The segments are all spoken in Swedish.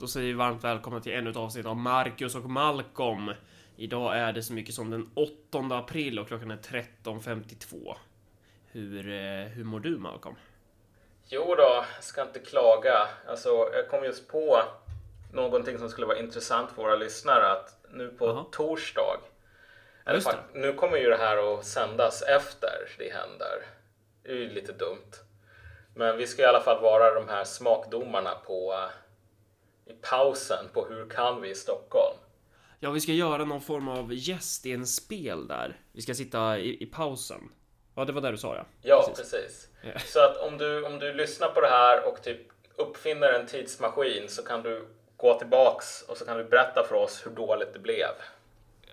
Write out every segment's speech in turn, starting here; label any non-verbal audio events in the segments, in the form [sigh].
Då säger vi varmt välkomna till ännu ett avsnitt av Marcus och Malcolm. Idag är det så mycket som den 8 april och klockan är 13.52. Hur, eh, hur mår du Malcolm? Jo då, ska inte klaga. Alltså, jag kom just på någonting som skulle vara intressant för våra lyssnare. Att nu på Jaha. torsdag, eller fakt- nu kommer ju det här att sändas efter det händer. Det är ju lite dumt. Men vi ska i alla fall vara de här smakdomarna på eh, i pausen på Hur kan vi i Stockholm? Ja, vi ska göra någon form av gästinspel där. Vi ska sitta i, i pausen. Ja, det var där du sa ja. Ja, precis. Ja. Så att om du, om du lyssnar på det här och typ uppfinner en tidsmaskin så kan du gå tillbaks och så kan du berätta för oss hur dåligt det blev.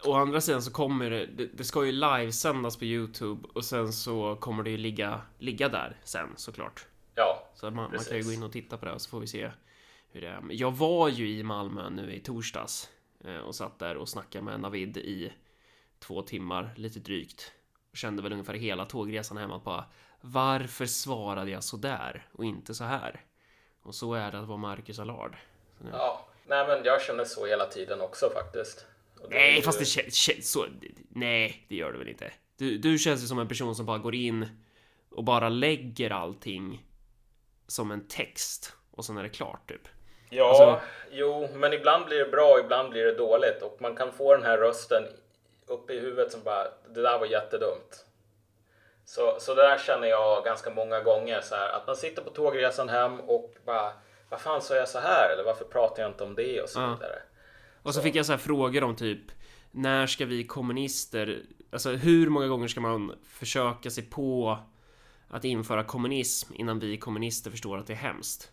Å andra sidan så kommer det, det, det ska ju livesändas på Youtube och sen så kommer det ju ligga, ligga där sen såklart. Ja, Så man, man kan ju Precis. gå in och titta på det och så får vi se hur det är. Jag var ju i Malmö nu i torsdags eh, och satt där och snackade med Navid i två timmar, lite drygt. Kände väl ungefär hela tågresan hem att bara varför svarade jag så där och inte så här? Och så är det att vara Marcus Allard. Ja. Nej, men jag känner så hela tiden också faktiskt. Nej, ju- fast det känns så. Nej, det gör det väl inte. Du, du känns ju som en person som bara går in och bara lägger allting som en text och sen är det klart typ. Ja, Alltså- jo, men ibland blir det bra, ibland blir det dåligt och man kan få den här rösten uppe i huvudet som bara det där var jättedumt. Så, så det där känner jag ganska många gånger så här att man sitter på tågresan hem och bara vad fan sa jag så här eller varför pratar jag inte om det och så Ja. vidare. Och så fick jag så här frågor om typ när ska vi kommunister, alltså hur många gånger ska man försöka sig på att införa kommunism innan vi kommunister förstår att det är hemskt?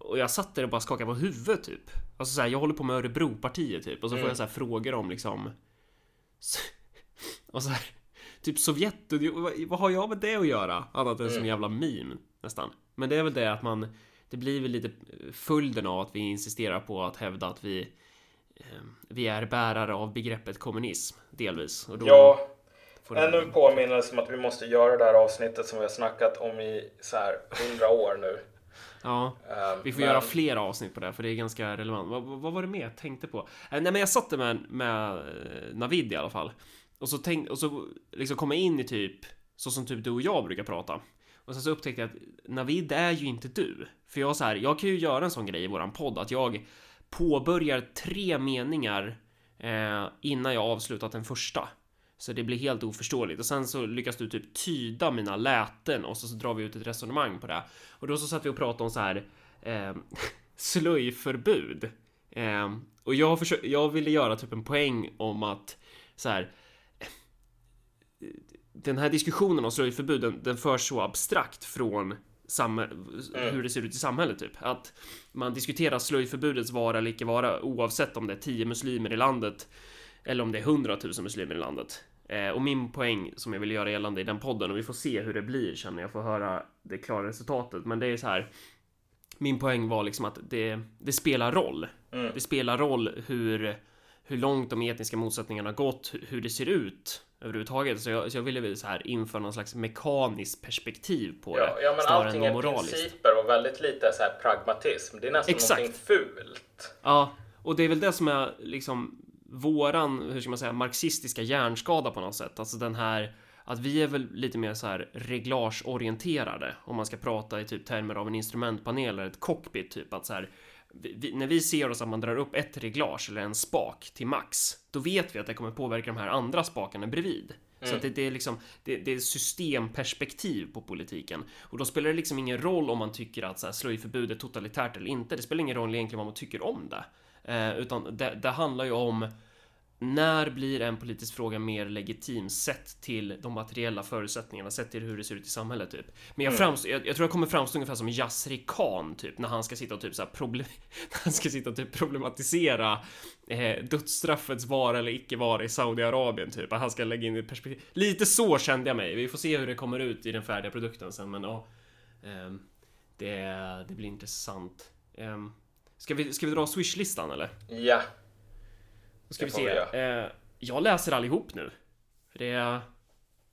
Och jag satt där och bara skakade på huvudet typ. Alltså så här, jag håller på med Örebropartiet typ och så får jag så här frågor om liksom och så här, typ Sovjetunionen, vad, har jag med det att göra? Annat än som jävla meme nästan. Men det är väl det att man, det blir väl lite följden av att vi insisterar på att hävda att vi eh, vi är bärare av begreppet kommunism, delvis. Och då Ja, ännu en påminnelse om att vi måste göra det här avsnittet som vi har snackat om i så här hundra år nu. Ja, Ehm, vi får men- göra fler avsnitt på det, för det är ganska relevant. Vad, vad vad var det mer jag tänkte på? Eh, Nej, men jag satt där med, med eh, Navid i alla fall. Och så, tänk, och så liksom kom jag in i typ, så som typ du och jag brukar prata. Och sen så upptäckte jag att Navid är ju inte du. För jag så här, jag kan ju göra en sån grej i våran podd, att jag påbörjar tre meningar eh, innan jag avslutat den första. Så det blir helt oförståeligt och sen så lyckas du typ tyda mina läten och så, så drar vi ut ett resonemang på det. Och då så satt vi och pratade om så här eh, [laughs] slöjförbud. Eh, och jag, försö- jag ville göra typ en poäng om att så här eh, den här diskussionen om slöjförbud den, den förs så abstrakt från samhä- hur det ser ut i samhället typ. Att man diskuterar slöjförbudets vara eller icke vara oavsett om det är 10 muslimer i landet eller om det är 100 000 muslimer i landet. Eh, och min poäng som jag vill göra gällande i den podden och vi får se hur det blir sen när jag får höra det klara resultatet. Men det är så här. Min poäng var liksom att det, det spelar roll. Mm. Det spelar roll hur, hur långt de etniska motsättningarna har gått, hur- det ser ut överhuvudtaget. Så jag, så jag ville väl så här införa någon slags mekaniskt perspektiv på Ja, det. ja men allting är principer och väldigt lite så här pragmatism. Det är nästan Exakt. någonting fult. Ja, och det är väl det som är liksom våran, hur ska man säga, marxistiska hjärnskada på något sätt. Alltså den här att vi är väl lite mer så här reglageorienterade om man ska prata i typ termer av en instrumentpanel eller ett cockpit typ att så här vi, när vi ser oss att man drar upp ett reglage eller en spak till max, då vet vi att det kommer påverka de här andra spakarna bredvid. Så att det, det är liksom det, det är systemperspektiv på politiken och då spelar det liksom ingen roll om man tycker att så här, slöjförbud är totalitärt eller inte. Det spelar ingen roll egentligen vad man tycker om det, eh, utan det, det handlar ju om när blir en politisk fråga mer legitim sett till de materiella förutsättningarna, sett till hur det ser ut i samhället typ. Men jag, framst- jag, jag tror jag kommer framstå ungefär som Yasri Khan typ när han ska sitta och typ så problem- när [laughs] han ska sitta och typ problematisera eh, dödsstraffets vara eller icke vara i Saudiarabien typ. Att han ska lägga in i perspektiv. Lite så kände jag mig. Vi får se hur det kommer ut i den färdiga produkten sen men ja. ehm, det, det blir intressant. Um, ska, vi, ska vi dra swishlistan eller? Ja, Då ska Det vi se. vi Eh, jag läser allihop nu. För det är...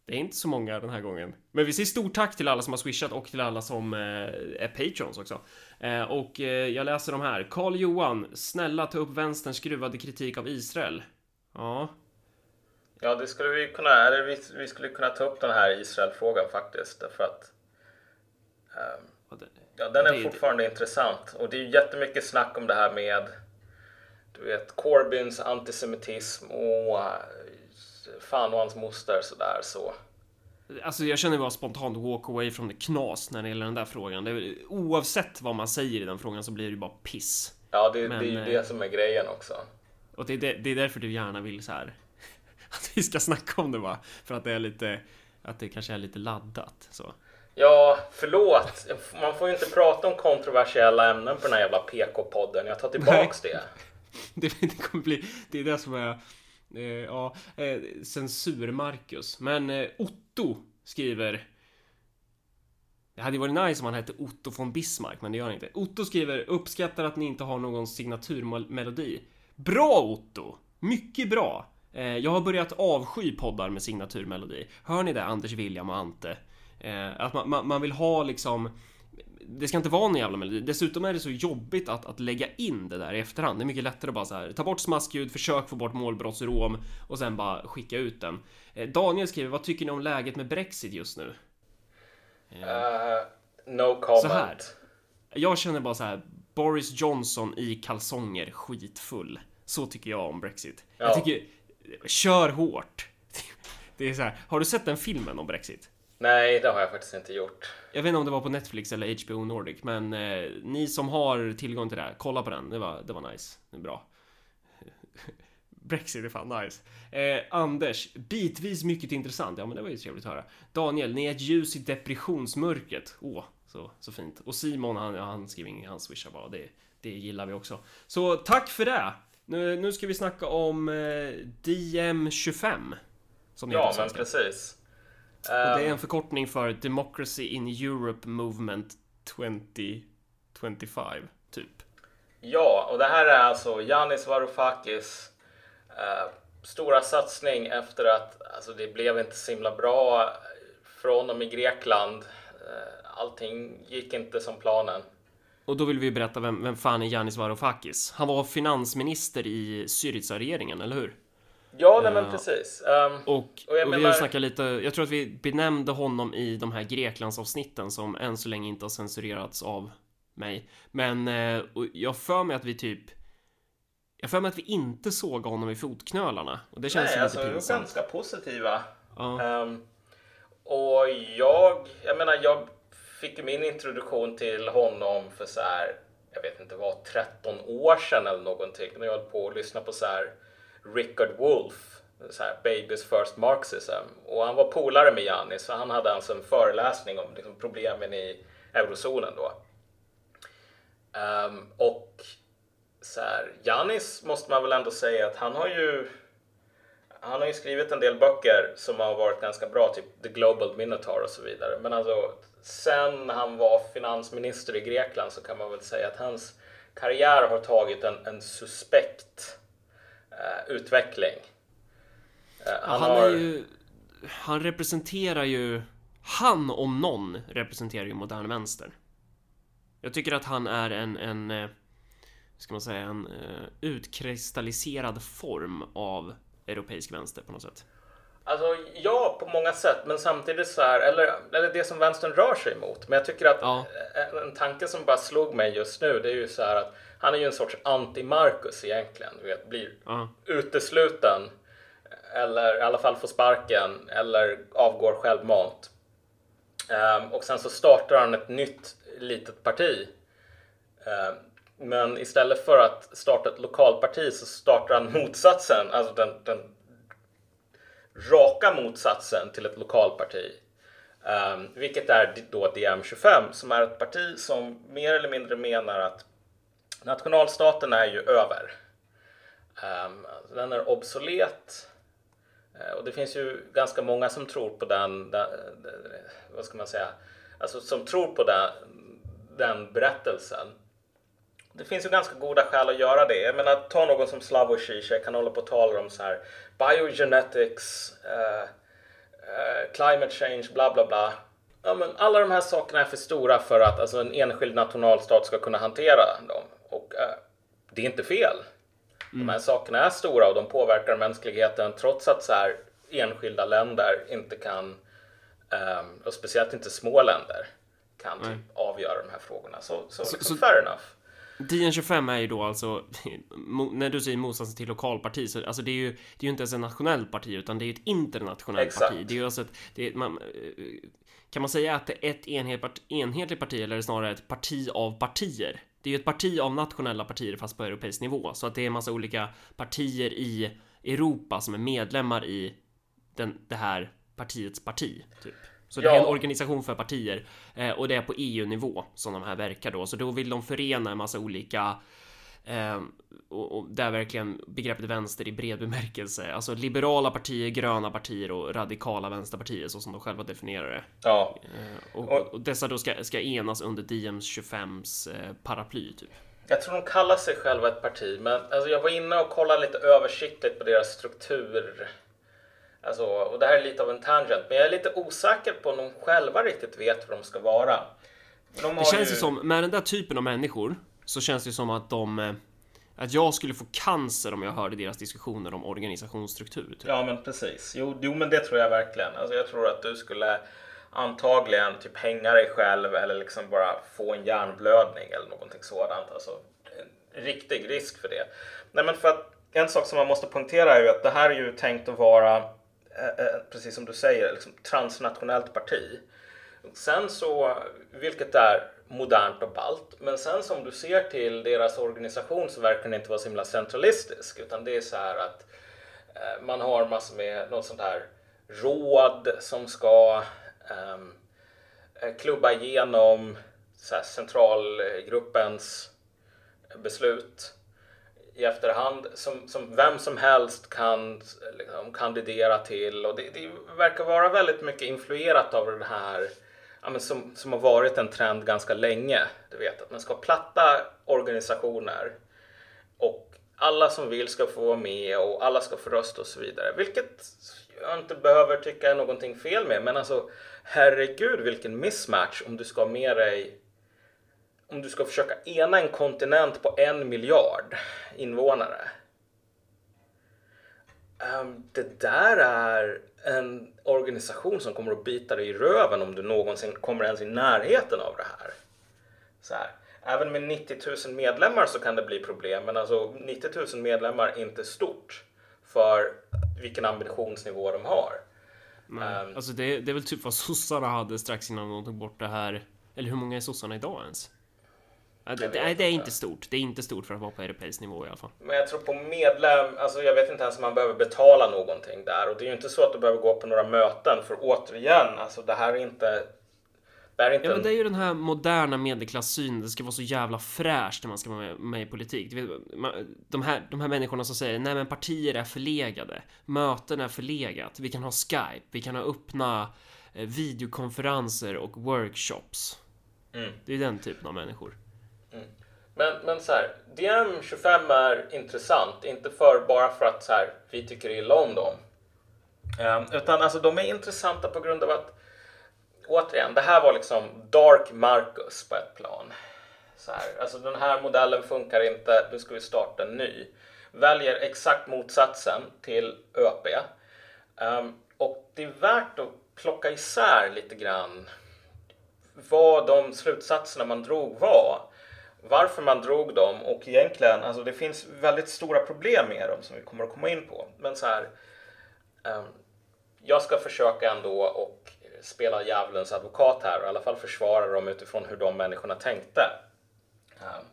Det är inte så många den här gången. Men vi säger stort tack till alla som har swishat och till alla som eh, är patrons också. Eh, och eh, jag läser de här. Karl Johan, snälla ta upp vänsterns skruvade kritik av Israel. Ja. Ja, det skulle vi kunna, eller vi, vi skulle kunna ta upp den här Israel-frågan faktiskt. Därför att ehm, ja, den är det- fortfarande intressant. Och det är jättemycket snack om det här med du vet, Corbyns antisemitism och eh, fan och hans moster sådär så. Alltså jag känner bara spontant walk away from the knas när det gäller den där frågan. Det oavsett vad man säger i den frågan så blir det ju bara piss. Ja, det, Men, det är ju eh, det som är grejen också. Och det är, det, det är därför du gärna vill så här [laughs] att vi ska snacka om det va? För att det är lite, att det kanske är lite laddat så. Ja, förlåt. Man får ju inte prata om kontroversiella ämnen på den här jävla PK-podden. Jag tar tillbaks det. [laughs] Det, det kommer bli, det är det som är, eh, ja, eh, censur-Marcus. Men eh, Otto skriver det hade ju varit nice om han hette Otto von Bismarck, men det gör han inte. Otto skriver uppskattar att ni inte har någon signaturmelodi. Bra Otto! Mycket bra! Eh, jag har börjat avsky poddar med signaturmelodi. Hör ni det, Anders, William och Ante? Eh, att man, man, man vill ha liksom det ska inte vara någon jävla melodi. Dessutom är det så jobbigt att, att lägga in det där i efterhand. Det är mycket lättare att bara så här, ta bort smaskljud, försök få bort målbrottsrom och sen bara skicka ut den. Eh, Daniel skriver, vad tycker ni om läget med Brexit just nu? Eh, no comment. Så här. Jag känner bara så här, Boris Johnson i kalsonger, skitfull. Så tycker jag om Brexit. Ja. Jag tycker, kör hårt. [laughs] Det är så här, har du sett den filmen om Brexit? Nej, det har jag faktiskt inte gjort. Jag vet inte om det var på Netflix eller HBO Nordic, men eh, ni som har tillgång till det här, kolla på den. Det var, det var nice. Det är bra. [laughs] Brexit är fan nice. Eh, Anders, bitvis mycket intressant. Ja, men det var ju trevligt att höra. Daniel, ni är ett ljus i depressionsmörkret. Åh, så, så fint. Och Simon, han, han skriver inget, han swishar bara. Det, det gillar vi också. Så tack för det! Nu, nu ska vi snacka om eh, DM25. Som Ja, men precis. Och det är Ehm, en förkortning för Democracy in Europe Movement 2025, typ. Ja, och det här är alltså Yanis Varoufakis eh, stora satsning efter att alltså, det blev inte så himla bra för honom i Grekland. Eh, allting gick inte som planen. Och då vill vi berätta vem, vem fan är Yanis Varoufakis? Han var finansminister i Syriza-regeringen, eller hur? Ja, nej, men Ja. precis. Ehm, Och, Och jag och vi menar- har snackat lite, jag tror att vi benämnde honom i de här Greklandsavsnitten som än så länge inte har censurerats av mig. Men eh, jag för mig att vi typ jag för mig att vi inte såg honom i fotknölarna och det känns nej, lite alltså, vi pinsamt. ganska positiva. Ja. Ehm, och jag, jag menar, jag fick min introduktion till honom för så här, jag vet inte vad, 13 år sedan eller någonting. När jag höll på att lyssna på så här Richard Wolff, så här Babies First Marxism. Och han var polare med Janis så han hade alltså en föreläsning om liksom, problemen i eurozonen då. Um, och så här, Janis måste man väl ändå säga att han har ju han har ju skrivit en del böcker som har varit ganska bra, typ The Global Minotaur och så vidare. Men alltså, sen han var finansminister i Grekland så kan man väl säga att hans karriär har tagit en, en suspekt eh, utveckling. Eh, Han, är ju... Han representerar ju... Han om någon representerar ju modern vänster. Jag tycker att han är en, en eh, ska man säga, en eh, utkristalliserad form av europeisk vänster på något sätt. Alltså ja, på många sätt, men samtidigt så här, eller, eller det som vänstern rör sig emot. Men jag tycker att Ja. en, en tanke som bara slog mig just nu, det är ju så här att han är ju en sorts anti-Marcus egentligen. Du vet, blir Ja. utesluten eller i alla fall får sparken eller avgår självmant. Ehm, och sen så startar han ett nytt litet parti. Ehm, men istället för att starta ett lokalparti så startar han [laughs] motsatsen, alltså den, den raka motsatsen till ett lokalparti. Ehm, vilket är då DM25 som är ett parti som mer eller mindre menar att nationalstaten är ju över. Ehm, den är obsolet. Eh, och det finns ju ganska många som tror på den, vad ska man säga, alltså som tror på den, den berättelsen. Det finns ju ganska goda skäl att göra det. Jag menar, ta någon som Slavoj Zizek, kan hålla på och tala om så här biogenetics, eh, eh, climate change, bla bla bla. Ja, men alla de här sakerna är för stora för att alltså, en enskild nationalstat ska kunna hantera dem. Och eh, det är inte fel. De här sakerna är stora och de påverkar mänskligheten trots att så här, enskilda länder inte kan, ehm, och speciellt inte små länder, kan typ avgöra de här frågorna. Så, så, liksom, så- fair enough. DN25 är ju då alltså, [laughs] när du säger motsatsen till lokalparti, så alltså det är ju, det är ju inte ens ett nationellt parti, utan det är ju ett internationellt Exakt. parti. Det är ju alltså ett, det är, man, eh, kan man säga att det är ett enhet, enhetligt parti eller snarare ett parti av partier? Det är ju ett parti av nationella partier fast på europeisk nivå, så att det är en massa olika partier i Europa som är medlemmar i den, det här partiets parti, typ. Så det är Ja. en organisation för partier eh, och det är på EU-nivå som de här verkar då. Så då vill de förena en massa olika eh, och, och där verkligen begreppet vänster i bred bemärkelse, alltså liberala partier, gröna partier och radikala vänsterpartier så som de själva definierar det. Ja, Eh, och, och, dessa då ska, ska enas under DMs 25s eh, paraply typ. Jag tror de kallar sig själva ett parti, men alltså jag var inne och kollade lite översiktligt på deras struktur. Alltså, och det här är lite av en tangent, men jag är lite osäker på om de själva riktigt vet vad de ska vara. De Det känns ju som, med den där typen av människor så känns det som att de eh, att jag skulle få cancer om jag hörde deras diskussioner om organisationsstruktur. Typ. Ja, men precis. Jo, jo, men det tror jag verkligen. Alltså, jag tror att du skulle antagligen typ hänga dig själv eller liksom bara få en hjärnblödning eller någonting sådant. Alltså, en riktig risk för det. Nej, men för att en sak som man måste poängtera är ju att det här är ju tänkt att vara, eh, eh precis som du säger, liksom transnationellt parti. Sen så, vilket är modernt och ballt, men sen som du ser till deras organisation så verkar den inte vara så himla centralistisk, utan det är så här att eh, man har massor med något sånt här råd som ska um, klubba igenom så här, centralgruppens beslut i efterhand som, som vem som helst kan liksom, kandidera till. Och det, det verkar vara väldigt mycket influerat av den här ja, men som, som har varit en trend ganska länge. Du vet att man ska ha platta organisationer och alla som vill ska få vara med och alla ska få rösta och så vidare. Vilket jag inte behöver tycka är någonting fel med. Men alltså herregud vilken mismatch om du ska ha med dig om du ska försöka ena en kontinent på en miljard invånare. Um, det där är en organisation som kommer att bita dig i röven om du någonsin kommer ens i närheten av det här. Så här. Även med 90 000 medlemmar så kan det bli problem, men alltså 90 000 medlemmar är inte stort för vilken ambitionsnivå de har. Nej. Alltså det, det är väl typ vad sossarna hade strax innan de tog bort det här. Eller hur många är sossarna idag ens? Ja, det, nej, det är inte. stort. Det är inte stort för att vara på europeisk nivå i alla fall. Men jag tror på medlem, alltså jag vet inte ens om man behöver betala någonting där. Och det är ju inte så att du behöver gå på några möten, för återigen, alltså det här är inte... Det är inte Ja, men en- det är ju den här moderna medelklassynen. Det ska vara så jävla fräscht när man ska vara med, med i politik. De, här, de här människorna som säger nej men partier är förlegade. Möten är förlegat. Vi kan ha Skype. Vi kan ha öppna eh, videokonferenser och workshops. Mm. Det är den typen av människor. Men, men så här, DM25 är intressant, inte för bara för att så här, vi tycker illa om dem. Um, utan alltså de är intressanta på grund av att, återigen, det här var liksom Dark Marcus på ett plan. Så här, alltså den här modellen funkar inte, nu ska vi starta en ny. Väljer exakt motsatsen till ÖP. Um, och det är värt att plocka isär lite grann vad de slutsatserna man drog var. Varför man drog dem och egentligen, alltså det finns väldigt stora problem med dem som vi kommer att komma in på. Men så här, ehm, jag ska försöka ändå och spela djävulens advokat här och i alla fall försvara dem utifrån hur de människorna tänkte. Ehm,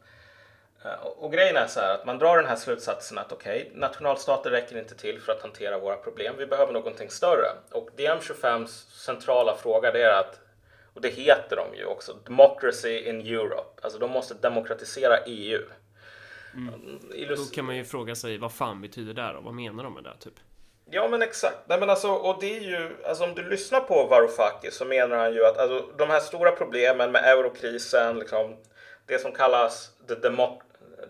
eh, och, grejen är så här att man drar den här slutsatsen att okej, nationalstater räcker inte till för att hantera våra problem. Vi behöver någonting större. Och DM25s centrala fråga det är att och det heter de ju också, Democracy in Europe. Alltså de måste demokratisera EU. Illus- Då kan man ju fråga sig vad fan betyder det då? Vad menar de med det typ? Ja men exakt. Nej, men alltså, och det är ju, alltså, om du lyssnar på Varoufakis så menar han ju att alltså, de här stora problemen med eurokrisen, liksom, det som kallas the demo-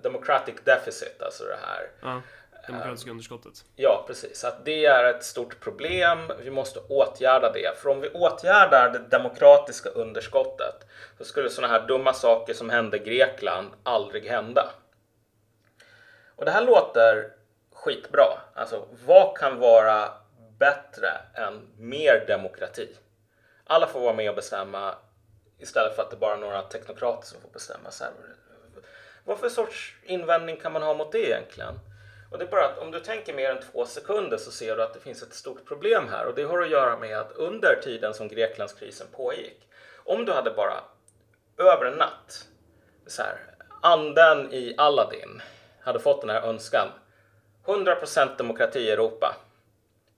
democratic deficit, alltså det här. Ja demokratiska underskottet. Ja, precis. Att det är ett stort problem. Vi måste åtgärda det. För om vi åtgärdar det demokratiska underskottet så skulle sådana här dumma saker som hände i Grekland aldrig hända. Och det här låter skitbra. Alltså, vad kan vara bättre än mer demokrati? Alla får vara med och bestämma istället för att det bara är några teknokrater som får bestämma. Så här, vad för sorts invändning kan man ha mot det egentligen? Och det är bara att om du tänker mer än två sekunder så ser du att det finns ett stort problem här och det har att göra med att under tiden som Greklandskrisen pågick, om du hade bara över en natt, så här, anden i Aladdin hade fått den här önskan, 100% demokrati i Europa.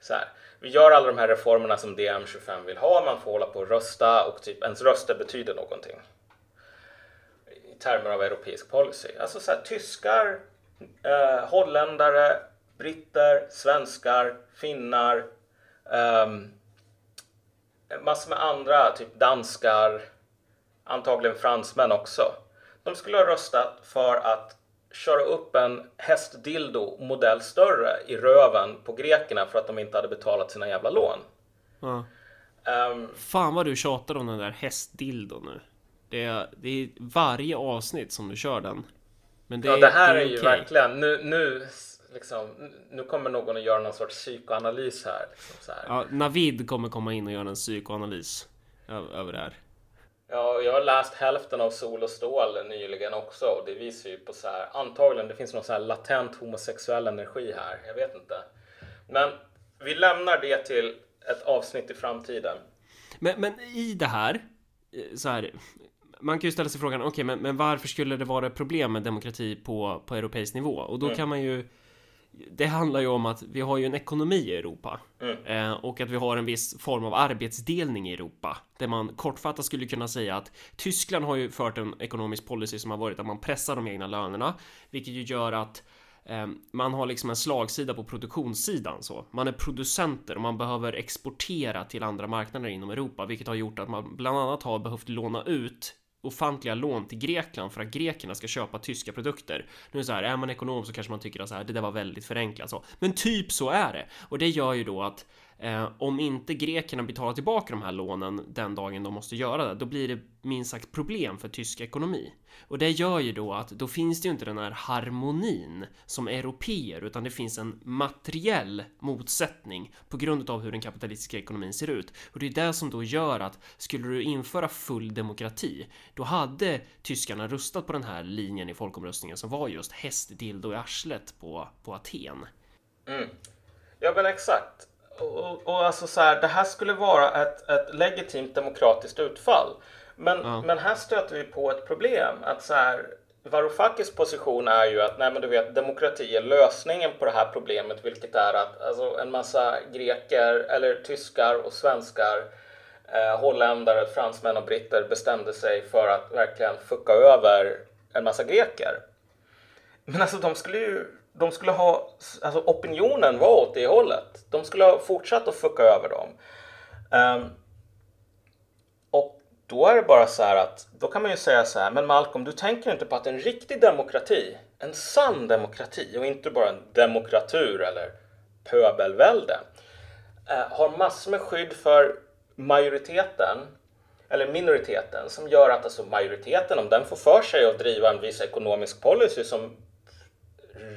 Så här, vi gör alla de här reformerna som DM25 vill ha, man får hålla på och rösta och typ ens röster betyder någonting i termer av europeisk policy. Alltså så här, tyskar eh, holländare, britter, svenskar, finnar, eh, massor med andra, typ danskar, antagligen fransmän också. De skulle ha röstat för att köra upp en hästdildo modell större i röven på grekerna för att de inte hade betalat sina jävla lån. Ja. Um, Fan vad du tjatar om den där hästdildon nu. Det är, det är varje avsnitt som du kör den. Men det, ja, det här det är, är ju okay. verkligen nu, nu, liksom, nu kommer någon att göra någon sorts psykoanalys här. Liksom, här. Ja, Navid kommer komma in och göra en psykoanalys över det här. Ja, jag har läst hälften av Sol och stål nyligen också och det visar ju på så här antagligen det finns någon så här latent homosexuell energi här. Jag vet inte. Men vi lämnar det till ett avsnitt i framtiden. Men, men i det här eh, så här man kan ju ställa sig frågan, okej, okay, men, men, varför skulle det vara ett problem med demokrati på, på europeisk nivå? Och då mm. kan man ju det handlar ju om att vi har ju en ekonomi i Europa mm. eh, och att vi har en viss form av arbetsdelning i Europa där man kortfattat skulle kunna säga att Tyskland har ju fört en ekonomisk policy som har varit att man pressar de egna lönerna, vilket ju gör att Ehm, man har liksom en slagsida på produktionssidan så. Man är producenter och man behöver exportera till andra marknader inom Europa, vilket har gjort att man bland annat har behövt låna ut ofantliga lån till Grekland för att grekerna ska köpa tyska produkter. Nu är så här, är man ekonom så kanske man tycker att så här, det där var väldigt förenklat så. Men typ så är det. Och det gör ju då att Eh, om inte grekerna betalar tillbaka de här lånen den dagen de måste göra det, då blir det minst sagt problem för tysk ekonomi. Och det gör ju då att då finns det ju inte den här harmonin som europeer, utan det finns en materiell motsättning på grund av hur den kapitalistiska ekonomin ser ut. Och det är det som då gör att skulle du införa full demokrati, då hade tyskarna rustat på den här linjen i folkomröstningen som var just hästdildo i arslet på, på Aten. Mm. Ja men exakt. Och, och alltså så här, det här skulle vara ett, ett legitimt demokratiskt utfall. Men, ja. men här stöter vi på ett problem. Att så här, Varoufakis position är ju att nej, men du vet, demokrati är lösningen på det här problemet, vilket är att alltså, en massa greker eller tyskar och svenskar, eh, holländare, fransmän och britter bestämde sig för att verkligen fucka över en massa greker. Men alltså de skulle ju de skulle ha, alltså opinionen var åt det hållet. De skulle ha fortsatt att fucka över dem. Um, och då är det bara så här att, då kan man ju säga så här, men Malcolm, du tänker inte på att en riktig demokrati, en sann demokrati och inte bara en demokratur eller pöbelvälde, uh, har massor med skydd för majoriteten eller minoriteten som gör att alltså majoriteten, om den får för sig att driva en viss ekonomisk policy som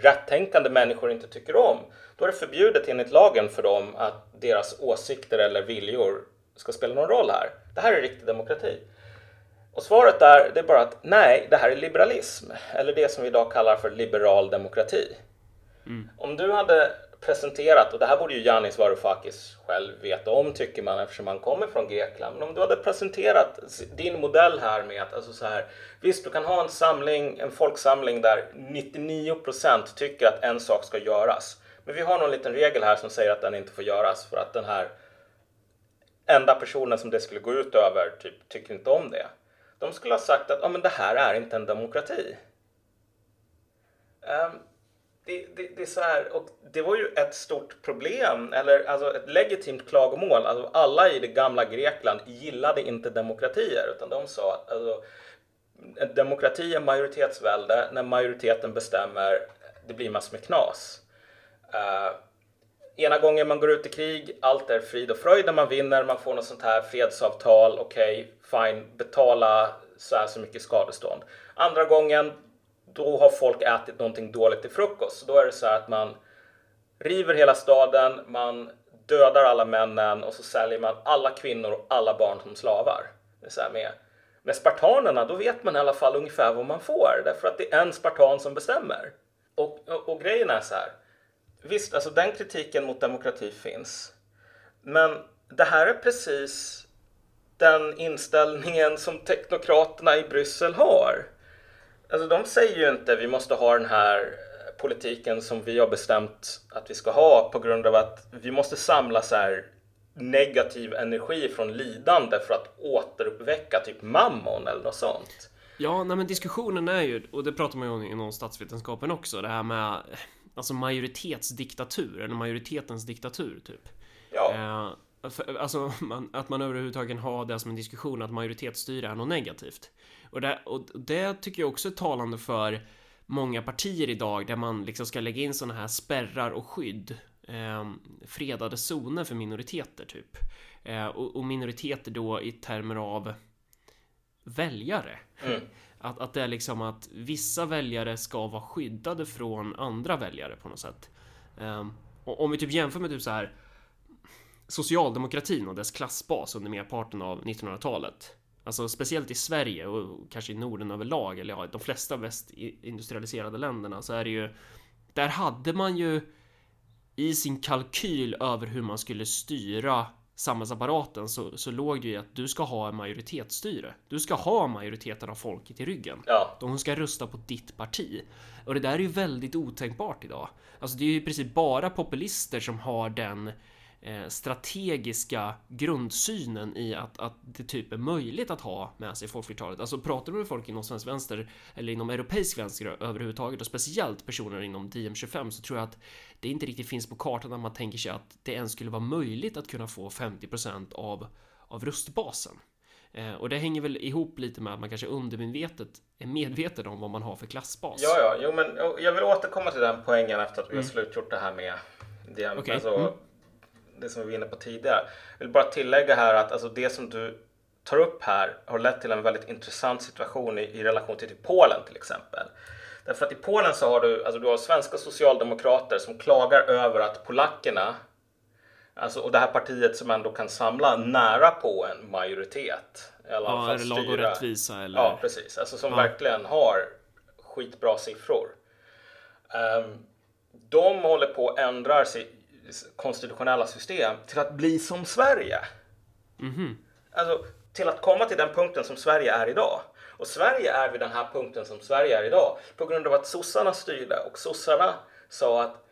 rättänkande människor inte tycker om, då är det förbjudet enligt lagen för dem att deras åsikter eller viljor ska spela någon roll här. Det här är riktig demokrati. Och svaret där det är bara att nej, det här är liberalism, eller det som vi idag kallar för liberal demokrati. Mm. Om du hade presenterat, och det här borde ju Yanis Varoufakis själv veta om tycker man eftersom han kommer från Grekland. Men om du hade presenterat din modell här med att alltså så här, visst du kan ha en samling, en folksamling där 99% tycker att en sak ska göras. Men vi har någon liten regel här som säger att den inte får göras för att den här enda personen som det skulle gå ut över typ, tycker inte om det. De skulle ha sagt att ah, men det här är inte en demokrati. Um, det, det, det, är så här, och det var ju ett stort problem, eller alltså ett legitimt klagomål. Alltså alla i det gamla Grekland gillade inte demokratier, utan de sa att alltså, demokrati är majoritetsvälde, när majoriteten bestämmer, det blir massor med knas. Uh, ena gången man går ut i krig, allt är frid och fröjd när man vinner, man får något sånt här fredsavtal, okej, okay, fine, betala så här så mycket skadestånd. Andra gången, då har folk ätit någonting dåligt till frukost. Då är det så här att man river hela staden, man dödar alla männen och så säljer man alla kvinnor och alla barn som slavar. Det är så här med, med spartanerna, då vet man i alla fall ungefär vad man får, därför att det är en spartan som bestämmer. Och, och, och grejen är så här, visst, alltså den kritiken mot demokrati finns, men det här är precis den inställningen som teknokraterna i Bryssel har. Alltså de säger ju inte vi måste ha den här politiken som vi har bestämt att vi ska ha på grund av att vi måste samla så här negativ energi från lidande för att återuppväcka typ mammon eller något sånt. Ja, nej men diskussionen är ju, och det pratar man ju om inom statsvetenskapen också, det här med alltså majoritetsdiktatur, eller majoritetens diktatur typ. Ja. Eh, alltså man, att man överhuvudtaget har det som en diskussion att majoritetsstyre är något negativt. Och det, och det tycker jag också är talande för många partier idag där man liksom ska lägga in sådana här spärrar och skydd. Eh, fredade zoner för minoriteter typ. Eh, och, och, minoriteter då i termer av väljare. Mm. Att, att det är liksom att vissa väljare ska vara skyddade från andra väljare på något sätt. Eh, och om vi typ jämför med typ så här socialdemokratin och dess klassbas under merparten av 1900-talet. Alltså speciellt i Sverige och kanske i Norden överlag, eller ja, de flesta västindustrialiserade länderna så är det ju Där hade man ju i sin kalkyl över hur man skulle styra samhällsapparaten så, så låg det ju att du ska ha en majoritetsstyre. Du ska ha majoriteten av folket i ryggen. Ja. De ska rösta på ditt parti. Och det där är ju väldigt otänkbart idag. Alltså det är ju i princip bara populister som har den strategiska grundsynen i att, att det typ är möjligt att ha med sig folkflertalet. Alltså pratar du med folk inom svensk vänster eller inom europeisk vänster överhuvudtaget och speciellt personer inom DM25 så tror jag att det inte riktigt finns på kartan att man tänker sig att det ens skulle vara möjligt att kunna få 50% av, av röstbasen. Eh, och det hänger väl ihop lite med att man kanske undermedvetet är medveten om vad man har för klassbas. Ja, ja, jo, men jag vill återkomma till den poängen efter att vi mm. har slutgjort det här med det. Okay. Alltså, mm det som vi var inne på tidigare. Jag vill bara tillägga här att alltså det som du tar upp här har lett till en väldigt intressant situation i, i relation till, till Polen till exempel. Därför att i Polen så har du, alltså du har svenska socialdemokrater som klagar över att polackerna, alltså, och det här partiet som ändå kan samla nära på en majoritet. I alla ja, fall lag och rättvisa eller? Ja, precis. Alltså som ja. verkligen har skitbra siffror. Um, de håller på att ändra sig konstitutionella system till att bli som Sverige. Mm -hmm. Alltså till att komma till den punkten som Sverige är idag. Och Sverige är vid den här punkten som Sverige är idag på grund av att sossarna styrde och sossarna sa att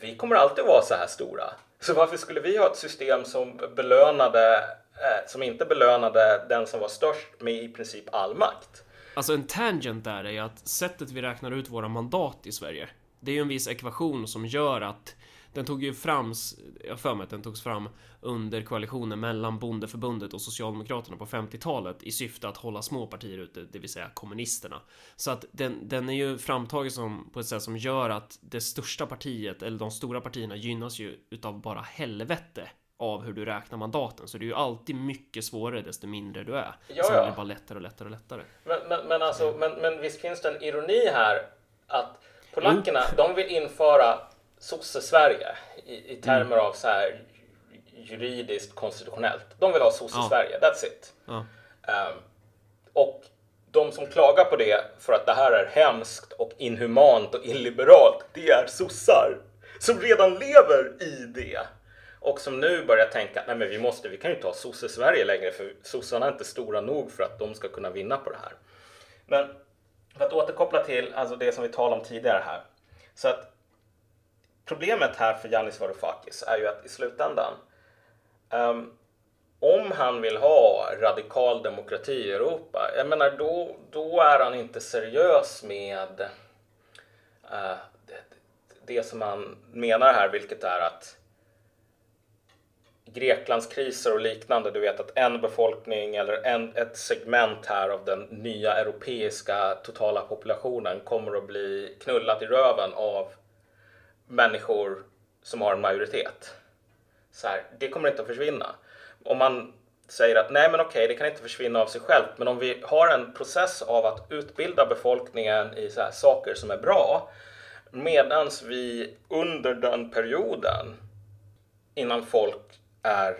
vi kommer alltid vara så här stora. Så varför skulle vi ha ett system som belönade eh, som inte belönade den som var störst med i princip all makt? Alltså en tangent där är ju att sättet vi räknar ut våra mandat i Sverige. Det är ju en viss ekvation som gör att den tog ju fram, jag för mig att den togs fram under koalitionen mellan Bondeförbundet och Socialdemokraterna på 50-talet i syfte att hålla små partier ute, det vill säga kommunisterna. Så att den, den är ju framtagen som, på ett sätt som gör att det största partiet, eller de stora partierna, gynnas ju utav bara helvete av hur du räknar mandaten. Så det är ju alltid mycket svårare desto mindre du är. Ja, Sen blir det bara lättare och lättare och lättare. Men, men, men alltså, men, men visst finns det en ironi här att polackerna, jo. de vill införa sosse-Sverige i, i termer mm. av så här juridiskt konstitutionellt. De vill ha sosse-Sverige, ja. that's it. Ja. Um, och de som klagar på det för att det här är hemskt och inhumant och illiberalt, det är sossar som redan lever i det. Och som nu börjar tänka, nej men vi måste, vi kan ju inte ha sosse-Sverige längre för sossarna är inte stora nog för att de ska kunna vinna på det här. Men för att återkoppla till alltså det som vi talade om tidigare här. Så att problemet här för Yannis Varoufakis är ju att i slutändan um, om han vill ha radikal demokrati i Europa, jag menar då, då är han inte seriös med uh, det, det som han menar här, vilket är att Greklands kriser och liknande, du vet att en befolkning eller en, ett segment här av den nya europeiska totala populationen kommer att bli knullat i röven av människor som har en majoritet. Så här, det kommer inte att försvinna. Om man säger att nej men okej, det kan inte försvinna av sig självt, men om vi har en process av att utbilda befolkningen i så saker som är bra, medan vi under den perioden innan folk är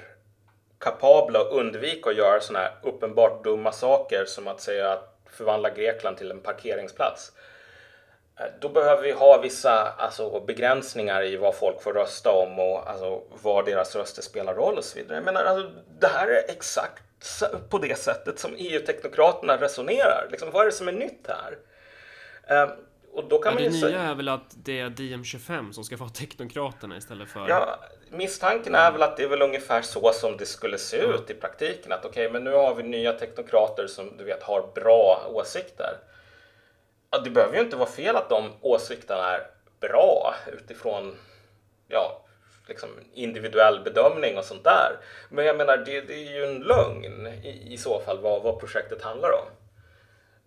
kapabla att undvika att göra sådana här uppenbart dumma saker som att säga att förvandla Grekland till en parkeringsplats. Eh, då behöver vi ha vissa alltså, begränsningar i vad folk får rösta om och alltså, var deras röster spelar roll och så vidare. Jag menar, alltså, det här är exakt på det sättet som EU-teknokraterna resonerar. Liksom, vad är det som är nytt här? Um, och då kan ja, man det nya är väl att det är DM25 som ska vara teknokraterna istället för... Ja, misstanken är väl att det är väl ungefär så som det skulle se ut i praktiken. Att okej, okay, men nu har vi nya teknokrater som du vet har bra åsikter. Ja, det behöver ju inte vara fel att de åsikterna är bra utifrån ja, liksom individuell bedömning och sånt där. Men jag menar, det, det är ju en lögn i, i så fall vad, vad projektet handlar om.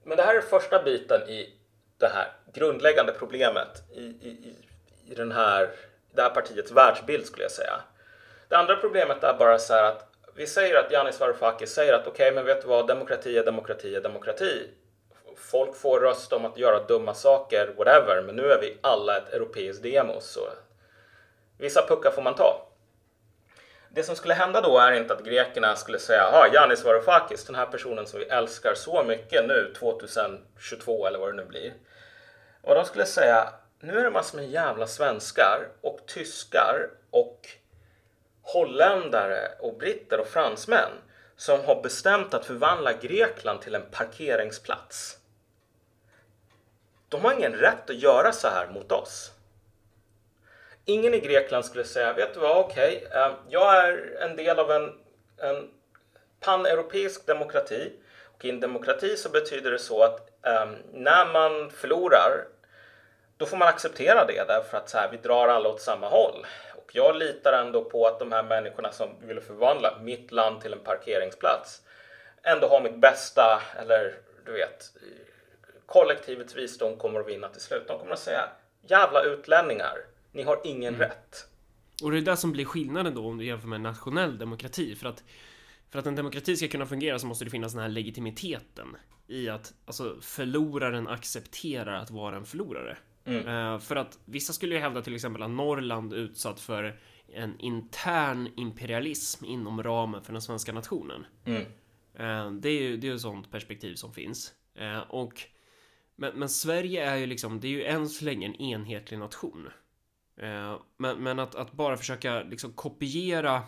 Men det här är första biten i det här grundläggande problemet i, i, i den här, det här partiets världsbild skulle jag säga. Det andra problemet är bara så här att vi säger att Yanis Varoufakis säger att okej, okay, men vet du vad, demokrati är demokrati är demokrati. Folk får rösta om att göra dumma saker, whatever, men nu är vi alla ett europeiskt demo Så vissa puckar får man ta. Det som skulle hända då är inte att grekerna skulle säga ja, Janis Varoufakis, den här personen som vi älskar så mycket nu 2022 eller vad det nu blir. Och de skulle säga, nu är det massor med jävla svenskar och tyskar och holländare och britter och fransmän som har bestämt att förvandla Grekland till en parkeringsplats. De har ingen rätt att göra så här mot oss. Ingen i Grekland skulle säga, vet du vad, okej, okay, jag är en del av en, en paneuropeisk demokrati. Och i en demokrati så betyder det så att um, när man förlorar då får man acceptera det därför att så här, vi drar alla åt samma håll. Och jag litar ändå på att de här människorna som vill förvandla mitt land till en parkeringsplats ändå har mitt bästa, eller du vet, kollektivets visdom kommer att vinna till slut. De kommer att säga jävla utlänningar, ni har ingen mm. rätt. Och det är det som blir skillnaden då om du jämför med nationell demokrati. För att, för att en demokrati ska kunna fungera så måste det finnas den här legitimiteten i att alltså, förloraren accepterar att vara en förlorare. Mm. Uh, för att vissa skulle ju hävda till exempel att Norrland utsatt för en intern imperialism inom ramen för den svenska nationen. Mm. Uh, det är ju det är ett sånt perspektiv som finns. Uh, och men, men, Sverige är ju liksom, det är ju än så länge en enhetlig nation. Eh, men, men att, att, bara försöka liksom kopiera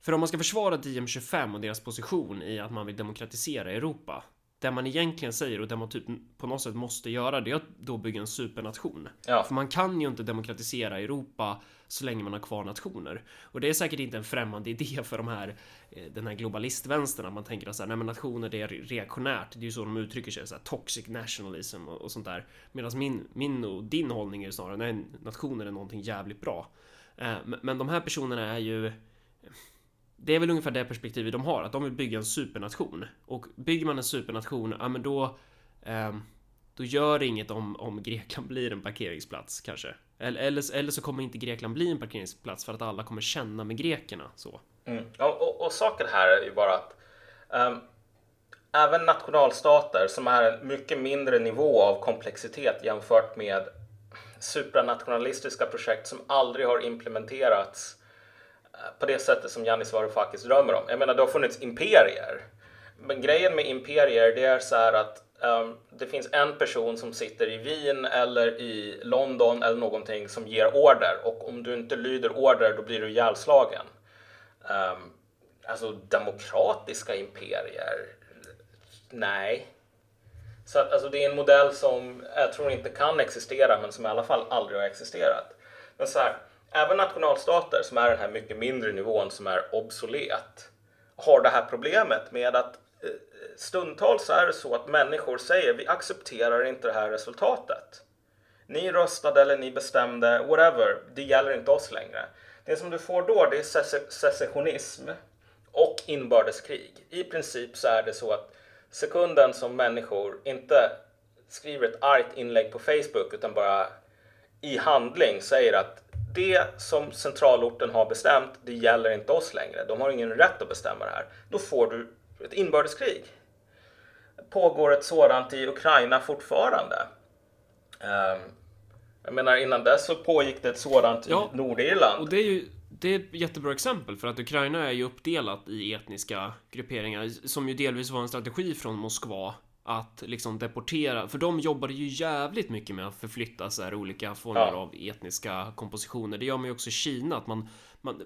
för om man ska försvara DM25 och deras position i att man vill demokratisera Europa det man egentligen säger och det man typ på något sätt måste göra det är att då bygga en supernation. Ja. För man kan ju inte demokratisera Europa så länge man har kvar nationer. Och det är säkert inte en främmande [laughs] idé för de här, eh, den här globalistvänstern, att man tänker att så här, nej men nationer det är reaktionärt, det är ju så de uttrycker sig, så här, toxic nationalism och, och sånt där. Medan min, min och din hållning är snarare, nej nationer är någonting jävligt bra. Eh, men de här personerna är ju det är väl ungefär det perspektivet de har, att de vill bygga en supernation. Och bygger man en supernation, ja men då... Eh, då gör det inget om, om Grekland [laughs] blir en parkeringsplats kanske. Eller, eller, eller så kommer inte Grekland bli en parkeringsplats för att alla kommer känna med grekerna så. Mm. Och, och, och, saken här är ju bara att um, även nationalstater som är en mycket mindre nivå av komplexitet jämfört med supranationalistiska projekt som aldrig har implementerats på det sättet som Janis Varoufakis drömmer om. Jag menar, det har funnits imperier. Men grejen med imperier, det är så här att um, det finns en person som sitter i Wien eller i London eller någonting som ger order och om du inte lyder order då blir du ihjälslagen. Um, alltså demokratiska imperier? Nej. Så att, alltså, det är en modell som jag tror inte kan existera men som i alla fall aldrig har existerat. Men så här, även nationalstater som är den här mycket mindre nivån som är obsolet har det här problemet med att eh, stundtals är det så att människor säger vi accepterar inte det här resultatet. Ni röstade eller ni bestämde, whatever, det gäller inte oss längre. Det som du får då det är secessionism och inbördeskrig. I princip så är det så att sekunden som människor inte skriver ett argt inlägg på Facebook utan bara i handling säger att det som centralorten har bestämt, det gäller inte oss längre. De har ingen rätt att bestämma det här. Då får du ett inbördeskrig. Pågår ett sådant i Ukraina fortfarande? Um, jag menar innan dess så pågick det ett sådant ja, i Nordirland. Och det är ju det är ett jättebra exempel för att Ukraina är ju uppdelat i etniska grupperingar som ju delvis var en strategi från Moskva att liksom deportera, för de jobbade ju jävligt mycket med att förflytta så här olika former ja. av etniska kompositioner. Det gör man ju också i Kina, att man, man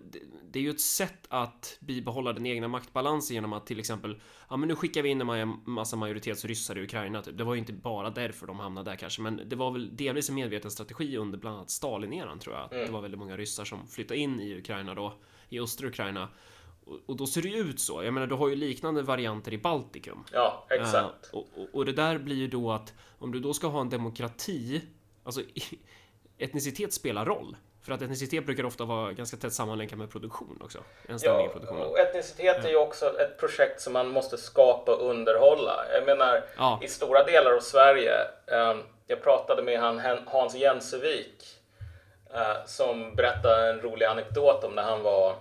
det är ju ett sätt att bibehålla den egna maktbalansen genom att till exempel, ja men nu skickar vi in en massa majoritetsryssar i Ukraina typ. Det var ju inte bara därför de hamnade där kanske, men det var väl delvis en medveten strategi under bland annat Stalin-eran tror jag. Mm. Det var väldigt många ryssar som flyttade in i Ukraina då, i östra Ukraina och då ser det ju ut så. Jag menar, du har ju liknande varianter i Baltikum. Ja, exakt. Uh, och, och, och, det där blir ju då att om du då ska ha en demokrati, alltså [laughs] etnicitet spelar roll. För att etnicitet brukar ofta vara ganska tätt sammanlänkad med produktion också. En ja, produktionen. och etnicitet är ju också ett projekt som man måste skapa och underhålla. Jag menar, ja. i stora delar av Sverige, um, jag pratade med han, Hans Jensevik uh, som berättade en rolig anekdot om när han var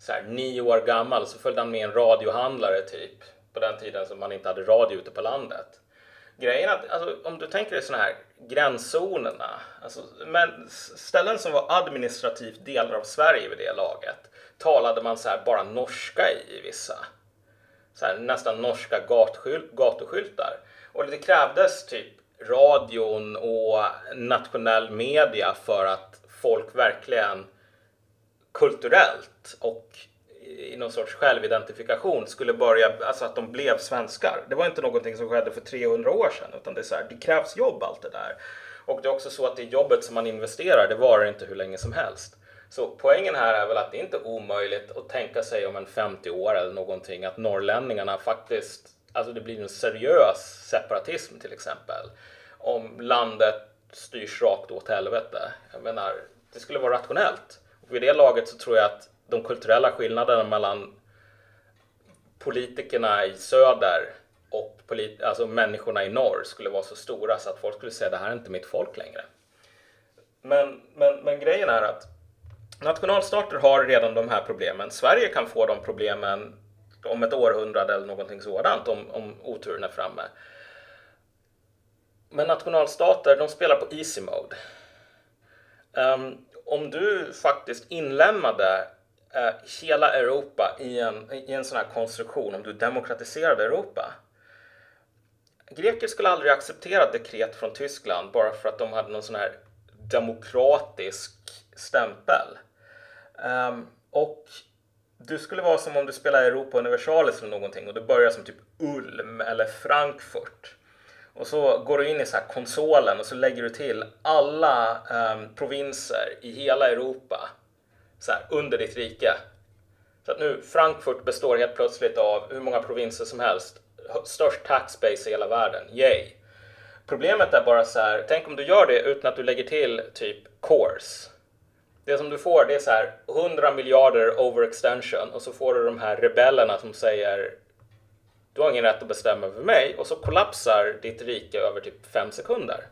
så här, nio år gammal så följde han med en radiohandlare typ. På den tiden som man inte hade radio ute på landet. Grejen att alltså, om du tänker dig sådana här gränszonerna. Alltså, men ställen som var administrativt delar av Sverige vid det laget. Talade man så här bara norska i, i vissa. Så här, nästan norska gatuskyltar. Och det krävdes typ radion och nationell media för att folk verkligen kulturellt och i någon sorts självidentifikation skulle börja, alltså att de blev svenskar. Det var inte någonting som skedde för 300 år sedan utan det är så här, det krävs jobb allt det där. Och det är också så att det jobbet som man investerar, det varar inte hur länge som helst. Så poängen här är väl att det inte är omöjligt att tänka sig om en 50 år eller någonting att norrlänningarna faktiskt, alltså det blir en seriös separatism till exempel. Om landet styrs rakt åt helvete. Jag menar, det skulle vara rationellt vid det laget så tror jag att de kulturella skillnaderna mellan politikerna i söder och polit alltså människorna i norr skulle vara så stora så att folk skulle säga det här är inte mitt folk längre. Men, men, men grejen är att nationalstater har redan de här problemen. Sverige kan få de problemen om ett århundrade eller någonting sådant om, om oturen är framme. Men nationalstater, de spelar på easy mode. Um, om du faktiskt inlämnade eh, hela Europa i en, i en sån här konstruktion, om du demokratiserade Europa. Greker skulle aldrig acceptera dekret från Tyskland bara för att de hade någon sån här demokratisk stämpel. Um, och du skulle vara som om du spelar Europa Universalis eller någonting och du börjar som typ Ulm eller Frankfurt. Och så går du in i så här konsolen och så lägger du till alla um, provinser i hela Europa så här, under ditt rike. Så att nu Frankfurt består helt plötsligt av hur många provinser som helst. Störst taxbase i hela världen. Yay! Problemet är bara så här, tänk om du gör det utan att du lägger till typ cores. Det som du får det är så här 100 miljarder overextension och så får du de här rebellerna som säger du har ingen rätt att bestämma över mig och så kollapsar ditt rike över typ fem sekunder.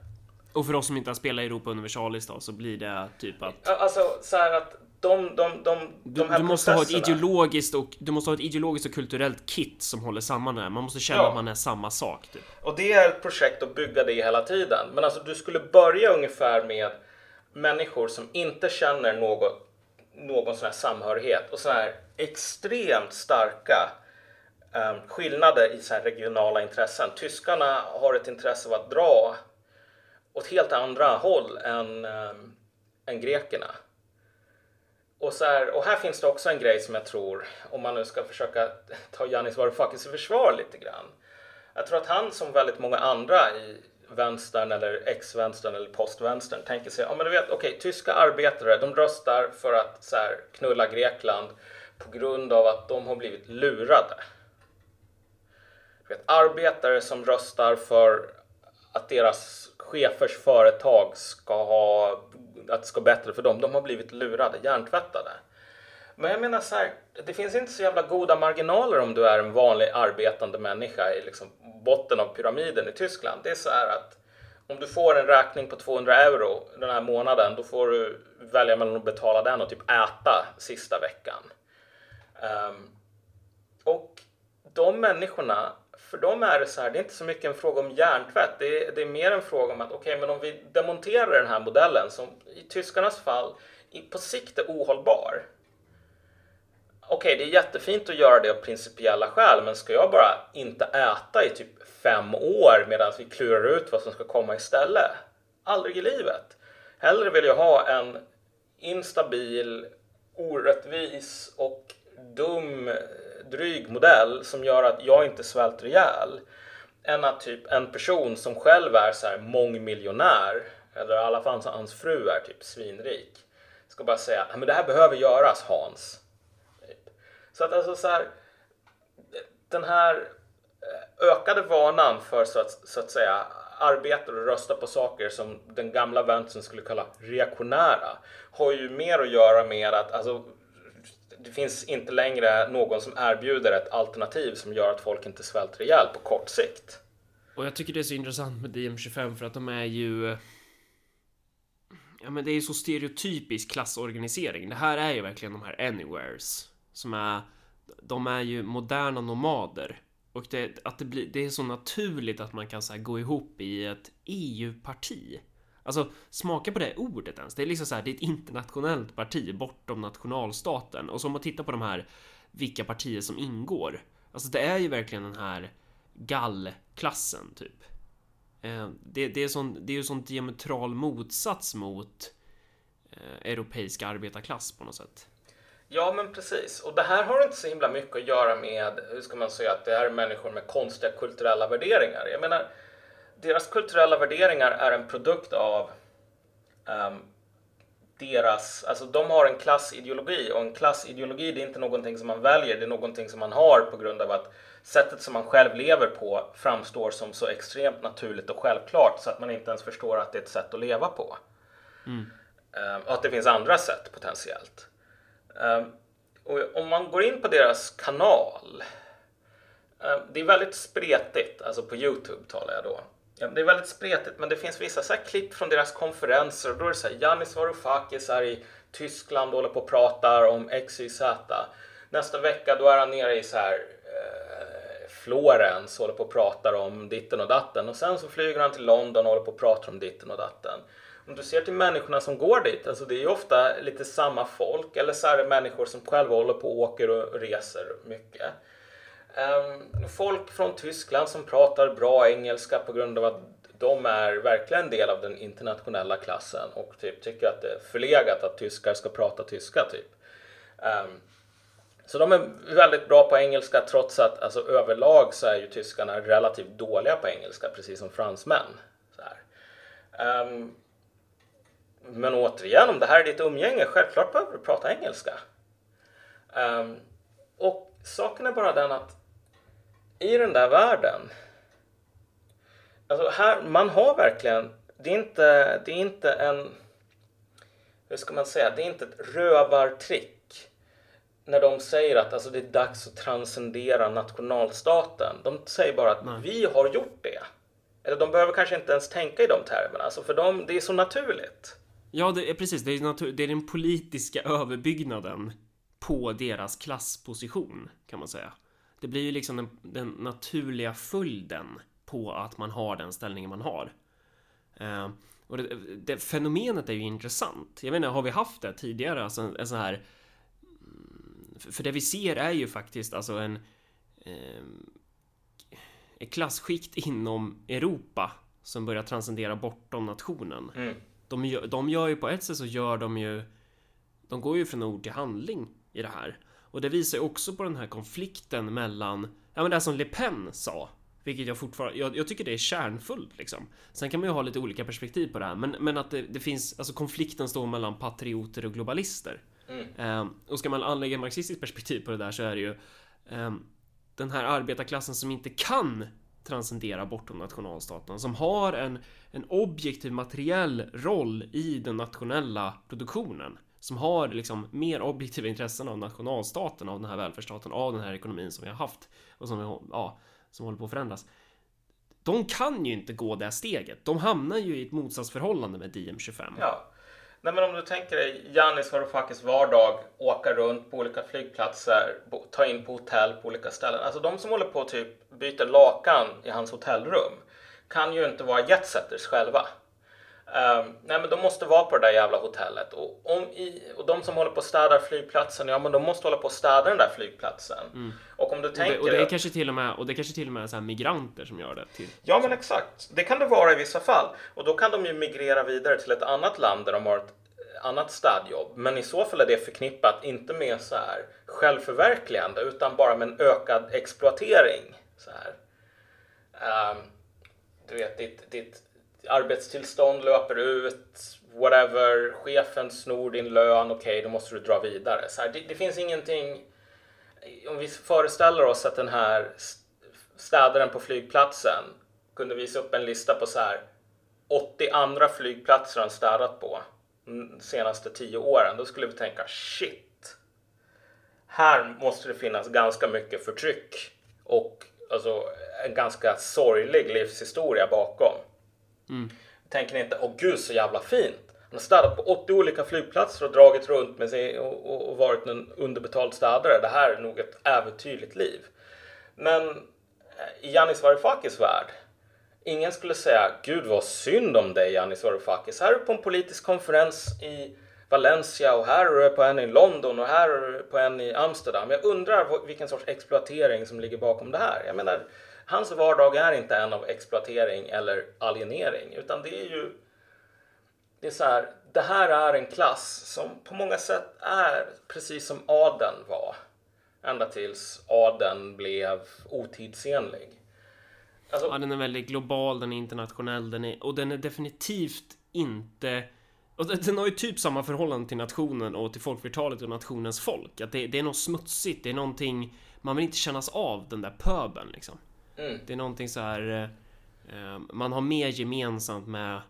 Och för oss som inte har spelat Europa Universalis då så blir det typ att... Alltså så här att de, de, de, du, de här du måste ha ett ideologiskt och du måste ha ett ideologiskt och kulturellt kit som håller samman det här. Man måste känna ja. att man är samma sak. Typ. Och det är ett projekt att bygga det hela tiden. Men alltså du skulle börja ungefär med människor som inte känner något, någon sån här samhörighet och så här extremt starka Ehm, skillnader i så regionala intressen. Tyskarna har ett intresse av att dra åt helt andra håll än, ehm, än grekerna. Och, så här, och här finns det också en grej som jag tror, om man nu ska försöka [laughs] ta Janis Varoufakis i försvar lite grann. Jag tror att han som väldigt många andra i vänstern eller ex-vänstern eller postvänstern tänker sig, ja men du vet, okej, okay, tyska arbetare, de röstar för att så här, knulla Grekland på grund av att de har blivit lurade vet, arbetare som röstar för att deras chefers företag ska ha, att det ska bättre för dem, de har blivit lurade, hjärntvättade. Men jag menar så här, det finns inte så jävla goda marginaler om du är en vanlig arbetande människa i liksom botten av pyramiden i Tyskland. Det är så här att om du får en räkning på 200 euro den här månaden, då får du välja mellan att betala den och typ äta sista veckan. Um, och de människorna, för dem är det så här, det är inte så mycket en fråga om hjärntvätt. Det är, det är mer en fråga om att okej, okay, men om vi demonterar den här modellen som i tyskarnas fall på sikt är ohållbar. Okej, okay, det är jättefint att göra det av principiella skäl, men ska jag bara inte äta i typ fem år medan vi klurar ut vad som ska komma istället? Aldrig i livet. Hellre vill jag ha en instabil, orättvis och dum dryg modell som gör att jag inte svälter ihjäl än att typ en person som själv är så här mångmiljonär eller i alla fall hans fru är typ svinrik ska bara säga men det här behöver göras Hans. Typ. Så att alltså så här den här eh, ökade vanan för så att, så att säga arbeta och rösta på saker som den gamla vänstern skulle kalla reaktionära har ju mer att göra med att alltså, det finns inte längre någon som erbjuder ett alternativ som gör att folk inte svälter ihjäl på kort sikt. Och jag tycker det är så intressant med DM25 för att de är ju... Ja men det är ju så stereotypisk klassorganisering. Det här är ju verkligen de här anywheres. Som är... De är ju moderna nomader. Och det, att det, blir, det är så naturligt att man kan så gå ihop i ett EU-parti. Alltså, smaka på det ordet ens. Det är liksom så här, det är ett internationellt parti bortom nationalstaten. Och så om man tittar på de här, vilka partier som ingår. Alltså, det är ju verkligen den här gallklassen, typ. Eh, det, det, är sån, det är ju sån diametral motsats mot eh, europeisk arbetarklass på något sätt. Ja, men precis. Och det här har inte så himla mycket att göra med, hur ska man säga, att det är människor med konstiga kulturella värderingar. Jag menar, deras kulturella värderingar är en produkt av um, deras, alltså de har en klassideologi och en klassideologi det är inte någonting som man väljer, det är någonting som man har på grund av att sättet som man själv lever på framstår som så extremt naturligt och självklart så att man inte ens förstår att det är ett sätt att leva på. Mm. Um, och att det finns andra sätt potentiellt. Um, och om man går in på deras kanal, um, det är väldigt spretigt, alltså på Youtube talar jag då. Ja, det är väldigt spretigt, men det finns vissa så klipp från deras konferenser och då är det så här, Janis Varoufakis är i Tyskland och håller på och pratar om XYZ. Nästa vecka då är han nere i så här eh, Florens och håller på och pratar om ditten och datten och sen så flyger han till London och håller på och pratar om ditten och datten. Om du ser till människorna som går dit, alltså det är ju ofta lite samma folk eller så är det människor som själva håller på och åker och reser mycket. Ehm, folk från Tyskland som pratar bra engelska på grund av att de är verkligen en del av den internationella klassen och typ tycker att det är förlegat att tyskar ska prata tyska typ. Um, så de är väldigt bra på engelska trots att alltså, överlag så är ju tyskarna relativt dåliga på engelska precis som fransmän. Så um, men återigen, om det här är ditt umgänge, självklart behöver du prata engelska. Um, och saken är bara den att i den där världen. Alltså här, man har verkligen, det är inte, det är inte en, hur ska man säga, det är inte ett rövartrick när de säger att alltså, det är dags att transcendera nationalstaten. De säger bara att Nej. vi har gjort det. Eller de behöver kanske inte ens tänka i de termerna, alltså för dem, det är så naturligt. Ja, det är precis, det är, natur- det är den politiska överbyggnaden på deras klassposition, kan man säga. Det blir ju liksom den, den naturliga följden på att man har den ställningen man har. Uh, och det, det, fenomenet är ju intressant. Jag inte, har vi haft det tidigare? Alltså en, en sån här... För det vi ser är ju faktiskt alltså en... Eh, ett klasskikt inom Europa som börjar transcendera bortom nationen. Mm. De, gör, de gör ju på ett sätt så gör de ju... De går ju från ord till handling i det här. Och det visar ju också på den här konflikten mellan, ja men det som Le Pen sa, vilket jag fortfarande, jag, jag, tycker det är kärnfullt liksom. Sen kan man ju ha lite olika perspektiv på det här, men, men att det, det finns, alltså konflikten står mellan patrioter och globalister. Mm. Um, och ska man anlägga marxistiskt perspektiv på det där så är det ju um, den här arbetarklassen som inte kan transcendera bortom nationalstaten, som har en, en objektiv materiell roll i den nationella produktionen som har liksom mer objektiva intressen av nationalstaten, av den här välfärdsstaten, av den här ekonomin som vi har haft och som, vi, ja, som håller på att förändras. de kan ju inte gå det steget. De hamnar ju i ett motsatsförhållande med DM25. Ja. Nej, men om du tänker dig Janis Varoufakis vardag, åka runt på olika flygplatser, ta in på hotell på olika ställen. Alltså de som håller på och typ byter lakan i hans hotellrum kan ju inte vara jetsetters själva. Um, nej men de måste vara på det där jävla hotellet. Och, om i, och de som håller på och städar flygplatsen, ja men de måste hålla på och städa den där flygplatsen. Mm. Och om du tänker... Och det, och det är kanske till och med, och det är kanske till och med så migranter som gör det. Till, ja men exakt. Det kan det vara i vissa fall. Och då kan de ju migrera vidare till ett annat land där de har ett annat städjobb. Men i så fall är det förknippat inte med så här självförverkligande utan bara med en ökad exploatering. Så här. Um, du vet, ditt, ditt arbetstillstånd löper ut, whatever, chefen snor din lön, okej, okay, då måste du dra vidare. Så här, det, det, finns ingenting, om vi föreställer oss att den här städaren på flygplatsen kunde visa upp en lista på så här 80 andra flygplatser han städat på de senaste 10 åren, då skulle vi tänka shit. Här måste det finnas ganska mycket förtryck och alltså en ganska sorglig livshistoria bakom. Mm. Tänker ni inte, åh gud så jävla fint. Han har städat på 80 olika flygplatser och dragit runt med sig och, och, och varit en underbetald städare. Det här är nog ett äventyrligt liv. Men eh, i Janis Varoufakis värld, ingen skulle säga gud vad synd om dig Janis Varoufakis. Här är du på en politisk konferens i Valencia och här är du på en i London och här är du på en i Amsterdam. Jag undrar vilken sorts exploatering som ligger bakom det här. Jag menar, hans vardag är inte en av exploatering eller alienering utan det är ju det är så här, det här är en klass som på många sätt är precis som adeln var. Ända tills adeln blev otidsenlig. Alltså, ja, den är väldigt global, den är internationell, den är, och den är definitivt inte och den har ju typ samma förhållande till nationen och till folkflertalet och nationens folk. Att det, det är något smutsigt, det är någonting man vill inte kännas av den där pöbeln liksom. Mm. Det är någonting så här. Eh, man har mer gemensamt med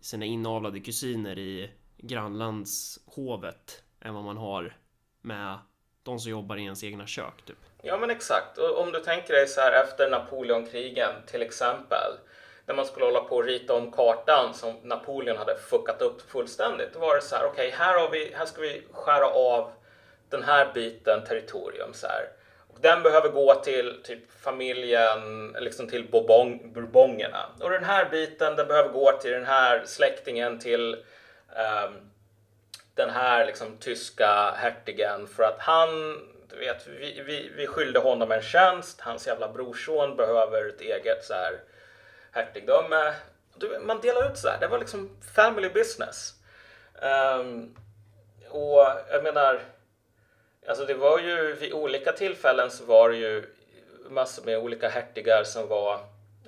sina inavlade kusiner i grannlandshovet än vad man har med de som jobbar i ens egna kök typ. Ja men exakt. Och om du tänker dig så här efter Napoleonkrigen till exempel. När man skulle hålla på och rita om kartan som Napoleon hade fuckat upp fullständigt. Då var det så här, okej okay, här, här ska vi skära av den här biten territorium så här. Den behöver gå till typ familjen, liksom till Bourbon, Bourbonerna. Och den här biten, den behöver gå till den här släktingen, till um, den här liksom tyska hertigen för att han, du vet, vi, vi, vi skyllde honom en tjänst. Hans jävla brorson behöver ett eget så här hertigdöme. Du, man delar ut så här. Det var liksom family business. Um, och jag menar, Alltså det var ju vid olika tillfällen så var det ju massor med olika hertigar som var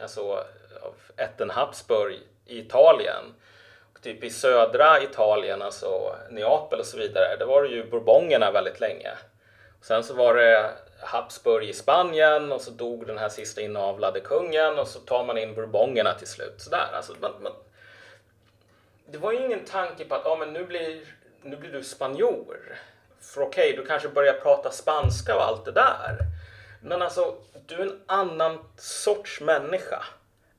alltså av ätten Habsburg i Italien. Och typ i södra Italien, alltså Neapel och så vidare, där var det ju Bourbonerna väldigt länge. Och sen så var det Habsburg i Spanien och så dog den här sista inavlade kungen och så tar man in Bourbonerna till slut. Sådär. Alltså, man, man, det var ju ingen tanke på att ah, men nu, blir, nu blir du spanjor. För okej, okay, du kanske börjar prata spanska och allt det där. Men alltså, du är en annan sorts människa.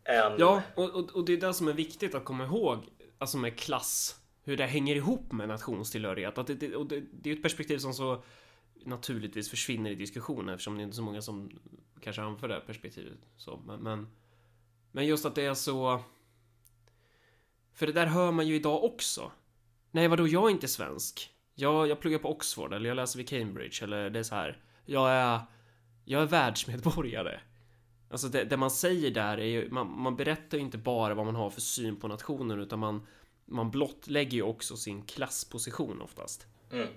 Än... Ja, och, och, och det är det som är viktigt att komma ihåg, alltså med klass, hur det hänger ihop med nationstillhörighet. Att det, det, och det, det är ett perspektiv som så naturligtvis försvinner i diskussionen eftersom det är inte så många som kanske anför det perspektivet. Så, men, men, men just att det är så... För det där hör man ju idag också. Nej, vadå, jag är inte svensk jag, jag pluggar på Oxford eller jag läser vid Cambridge eller det är så här. Jag är, jag är världsmedborgare. Alltså det, det man säger där är ju, man, man berättar ju inte bara vad man har för syn på nationen utan man, man blottlägger ju också sin klassposition oftast. Mm.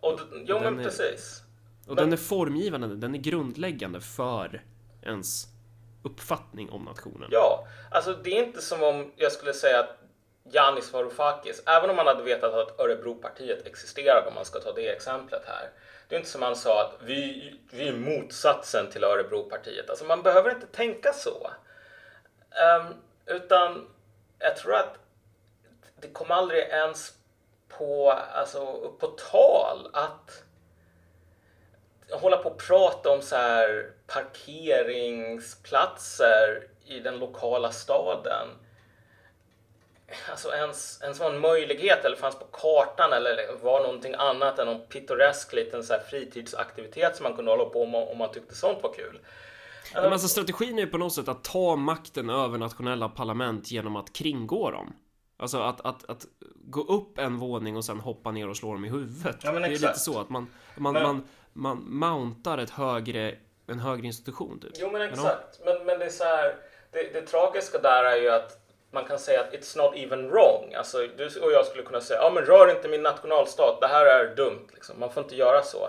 Och, jo men precis. Och men... den är formgivande, den är grundläggande för ens uppfattning om nationen. Ja, alltså det är inte som om jag skulle säga att Janis Varoufakis, även om man hade vetat att Örebropartiet existerade, om man ska ta det exemplet här. Det är inte som han sa att vi, vi är motsatsen till Örebropartiet. Alltså man behöver inte tänka så. Um, utan jag tror att det kom aldrig ens på, alltså, på tal att hålla på och prata om så här parkeringsplatser i den lokala staden alltså ens, ens var en möjlighet eller fanns på kartan eller var någonting annat än någon pittoresk liten så fritidsaktivitet som man kunde hålla på med om man tyckte sånt var kul. Men alltså strategin är ju på något sätt att ta makten över nationella parlament genom att kringgå dem. Alltså att, att, att gå upp en våning och sen hoppa ner och slå dem i huvudet. Ja, det är lite så att man, man, Men- man, man mountar ett högre, en högre institution typ. Jo men Men exakt. Men, men det är så här, det, det tragiska där är ju att man kan säga att it's not even wrong. Alltså du och jag skulle kunna säga, ja men rör inte min nationalstat, det här är dumt. Liksom. Man får inte göra så.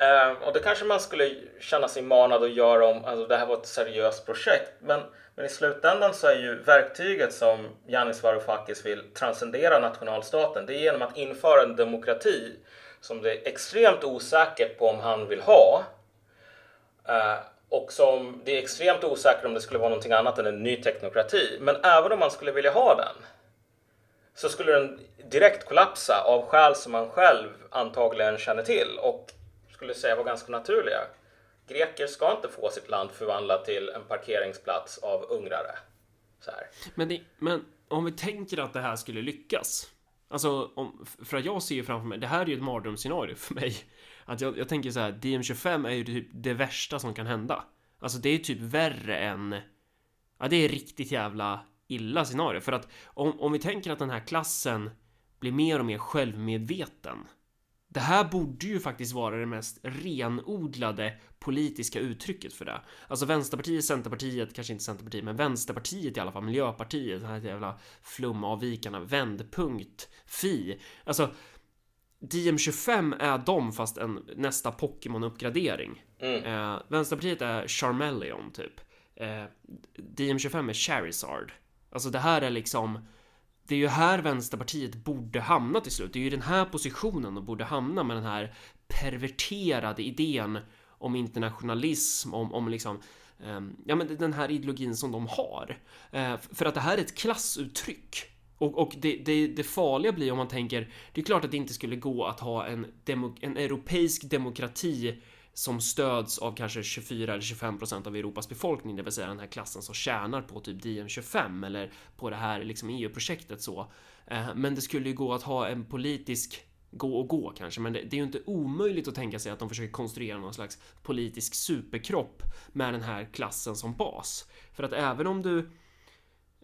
Ehm, och det kanske man skulle känna sig manad att göra om alltså, det här var ett seriöst projekt. Men, men i slutändan så är ju verktyget som Yanis Varoufakis vill transcendera nationalstaten, det är genom att införa en demokrati som det är extremt osäkert på om han vill ha. Eh, och som det är extremt osäkert om det skulle vara någonting annat än en ny teknokrati. Men även om man skulle vilja ha den så skulle den direkt kollapsa av skäl som man själv antagligen känner till och skulle säga var ganska naturliga. Greker ska inte få sitt land förvandlat till en parkeringsplats av ungrare. Så här. Men, det, men om vi tänker att det här skulle lyckas. Alltså, om, för att jag ser ju framför mig, det här är ju ett mardrömsscenario för mig. Att jag, jag tänker så här, DM25 är ju typ det värsta som kan hända. Alltså det är typ värre än... Ja, det är riktigt jävla illa scenario. För att om, om vi tänker att den här klassen blir mer och mer självmedveten. Det här borde ju faktiskt vara det mest renodlade politiska uttrycket för det. Alltså Vänsterpartiet, Centerpartiet, kanske inte Centerpartiet, men Vänsterpartiet i alla fall, Miljöpartiet, den här jävla flumavvikarna, Vändpunkt, Fi. Alltså DM25 är de fast en nästa Pokémon-uppgradering. Mm. Eh, Vänsterpartiet är Charmeleon typ. Eh, DM25 är Charizard. Alltså det här är liksom det är ju här Vänsterpartiet borde hamna till slut. Det är ju den här positionen de borde hamna med den här perverterade idén om internationalism, om, om liksom ehm, ja, men den här ideologin som de har. Eh, för att det här är ett klassuttryck. Och, och det, det, det farliga blir om man tänker, det är klart att det inte skulle gå att ha en, demo, en europeisk demokrati som stöds av kanske 24 eller 25 procent av Europas befolkning, det vill säga den här klassen som tjänar på typ DM25 eller på det här liksom EU-projektet så. Eh, men det skulle ju gå att ha en politisk gå och gå kanske, men det, det är ju inte omöjligt att tänka sig att de försöker konstruera någon slags politisk superkropp med den här klassen som bas. För att även om du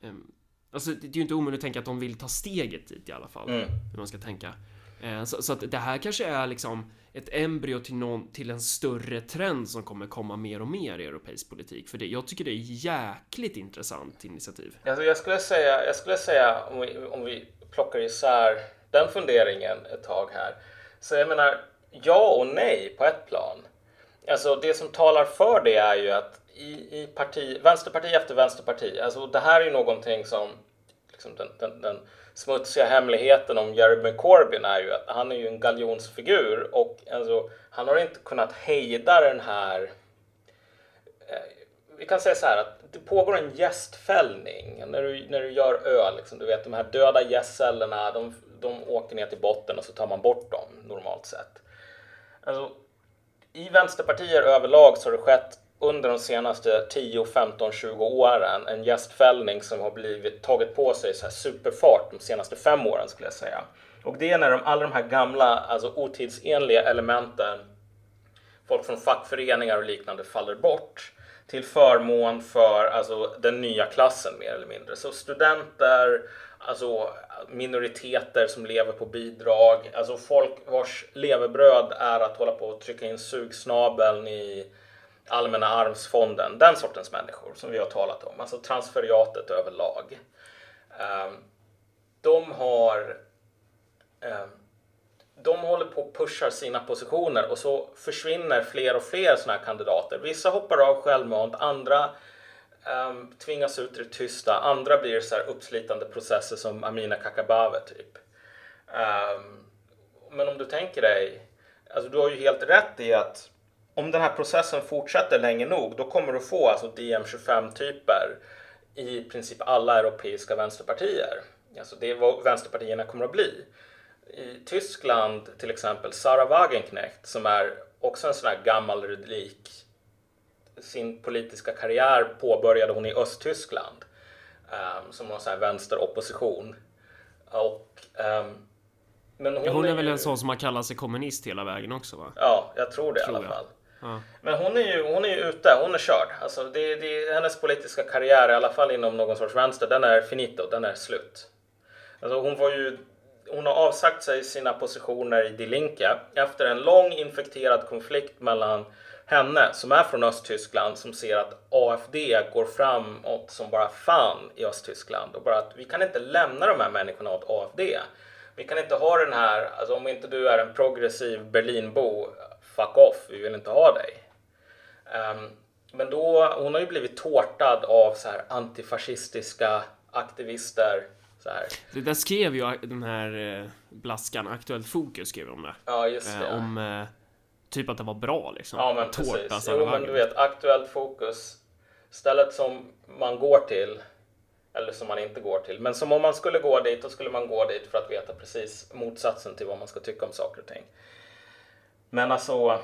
ehm, Alltså det är ju inte omöjligt att tänka att de vill ta steget dit i alla fall. Mm. Hur man ska tänka. Eh, Så, så att det här kanske är liksom ett embryo till, någon, till en större trend som kommer komma mer och mer i europeisk politik. För det, jag tycker det är jäkligt intressant initiativ. Alltså jag skulle säga, jag skulle säga om, vi, om vi plockar isär den funderingen ett tag här. Så jag menar, ja och nej på ett plan. Alltså det som talar för det är ju att i, i parti, vänsterparti efter vänsterparti, alltså det här är ju någonting som liksom den, den, den smutsiga hemligheten om Jeremy Corbyn är ju att han är ju en galjonsfigur och alltså, han har inte kunnat hejda den här eh, vi kan säga så här att det pågår en gästfällning när du, när du gör öl. Liksom, du vet de här döda gästcellerna, de, de åker ner till botten och så tar man bort dem normalt sett. Alltså, I vänsterpartier överlag så har det skett under de senaste 10, 15, 20 åren en gästfällning som har blivit tagit på sig så här superfart de senaste fem åren skulle jag säga. Och det är när de, alla de här gamla, alltså otidsenliga elementen folk från fackföreningar och liknande faller bort till förmån för alltså, den nya klassen mer eller mindre. Så studenter, alltså minoriteter som lever på bidrag, alltså folk vars levebröd är att hålla på och trycka in sugsnabeln i Allmänna arvsfonden. Den sortens människor som vi har talat om, alltså transferiatet överlag. Ehm, de har ehm, de håller på och pushar sina positioner och så försvinner fler och fler sådana här kandidater. Vissa hoppar av självmant, andra um, tvingas ut i det tysta, andra blir så här uppslitande processer som Amina Kakabaveh typ. Um, men om du tänker dig, alltså du har ju helt rätt i att om den här processen fortsätter länge nog, då kommer du få alltså DM25-typer i princip alla europeiska vänsterpartier. Alltså det är vad vänsterpartierna kommer att bli i Tyskland till exempel Sarah Wagenknecht som är också en sån här gammal relik sin politiska karriär påbörjade hon i Östtyskland. Um, som någon sån här vänsteropposition. Och, um, men hon, hon är, är väl en sån som har kallat sig kommunist hela vägen också va? Ja, jag tror det tror i alla fall. Men hon är ju hon är ute, hon är körd. Alltså det, det, hennes politiska karriär, i alla fall inom någon sorts vänster, den är finito, den är slut. Alltså hon var ju hon har avsagt sig sina positioner i Die Linke efter en lång infekterad konflikt mellan henne som är från Östtyskland som ser att AFD går framåt som bara fan i Östtyskland och bara att vi kan inte lämna de här människorna åt AFD. Vi kan inte ha den här, alltså om inte du är en progressiv Berlinbo, fuck off, vi vill inte ha dig. Um, men då, hon har ju blivit tårtad av så här antifascistiska aktivister det där skrev ju den här eh, blaskan, Aktuellt Fokus skrev om det. Ja, just det. Eh, om eh, typ att det var bra liksom. Ja, men precis. Jo, men du vet, Aktuellt Fokus, stället som man går till, eller som man inte går till, men som om man skulle gå dit, då skulle man gå dit för att veta precis motsatsen till vad man ska tycka om saker och ting. Men alltså,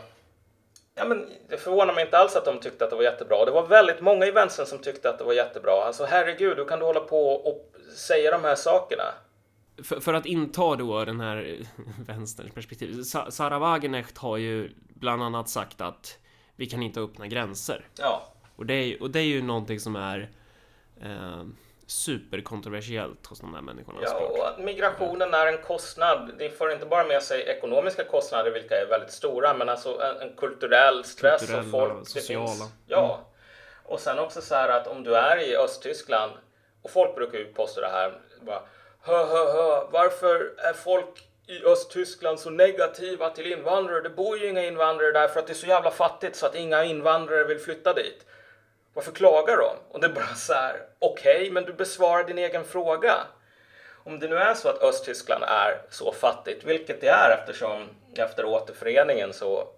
Ja, men det förvånar mig inte alls att de tyckte att det var jättebra. Det var väldigt många i vänstern som tyckte att det var jättebra. Alltså herregud, hur kan du hålla på och säga de här sakerna? För, för att inta då den här [laughs] vänsterns perspektiv. Sara Wagenecht har ju bland annat sagt att vi kan inte öppna gränser. Ja. Och det är, och det är ju någonting som är eh, superkontroversiellt hos de här människorna. Ja, och att migrationen är en kostnad. Det får inte bara med sig ekonomiska kostnader, vilka är väldigt stora, men alltså en, en kulturell stress Kulturella, och folk. Sociala. Finns, ja. Mm. Och sen också så här att om du är i Östtyskland och folk brukar ju påstå det här. Bara, hö, hö, hö, varför är folk i Östtyskland så negativa till invandrare? Det bor ju inga invandrare där för att det är så jävla fattigt så att inga invandrare vill flytta dit. Varför klagar de? Och det är bara så här, okej, okay, men du besvarar din egen fråga. Om det nu är så att Östtyskland är så fattigt, vilket det är eftersom efter återföreningen så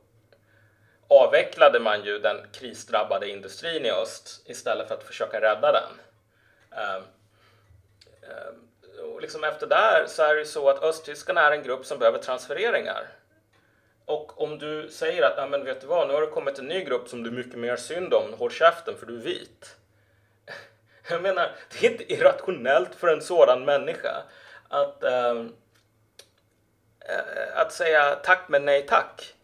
avvecklade man ju den krisdrabbade industrin i öst istället för att försöka rädda den. Ehm, ehm, och liksom efter där så är det ju så att östtyskarna är en grupp som behöver transfereringar. Och om du säger att, ja men vet du vad, nu har det kommit en ny grupp som du är mycket mer synd om, håll käften för du är vit. [laughs] Jag menar, det är inte irrationellt för en sådan människa att, äh, att säga tack men nej tack.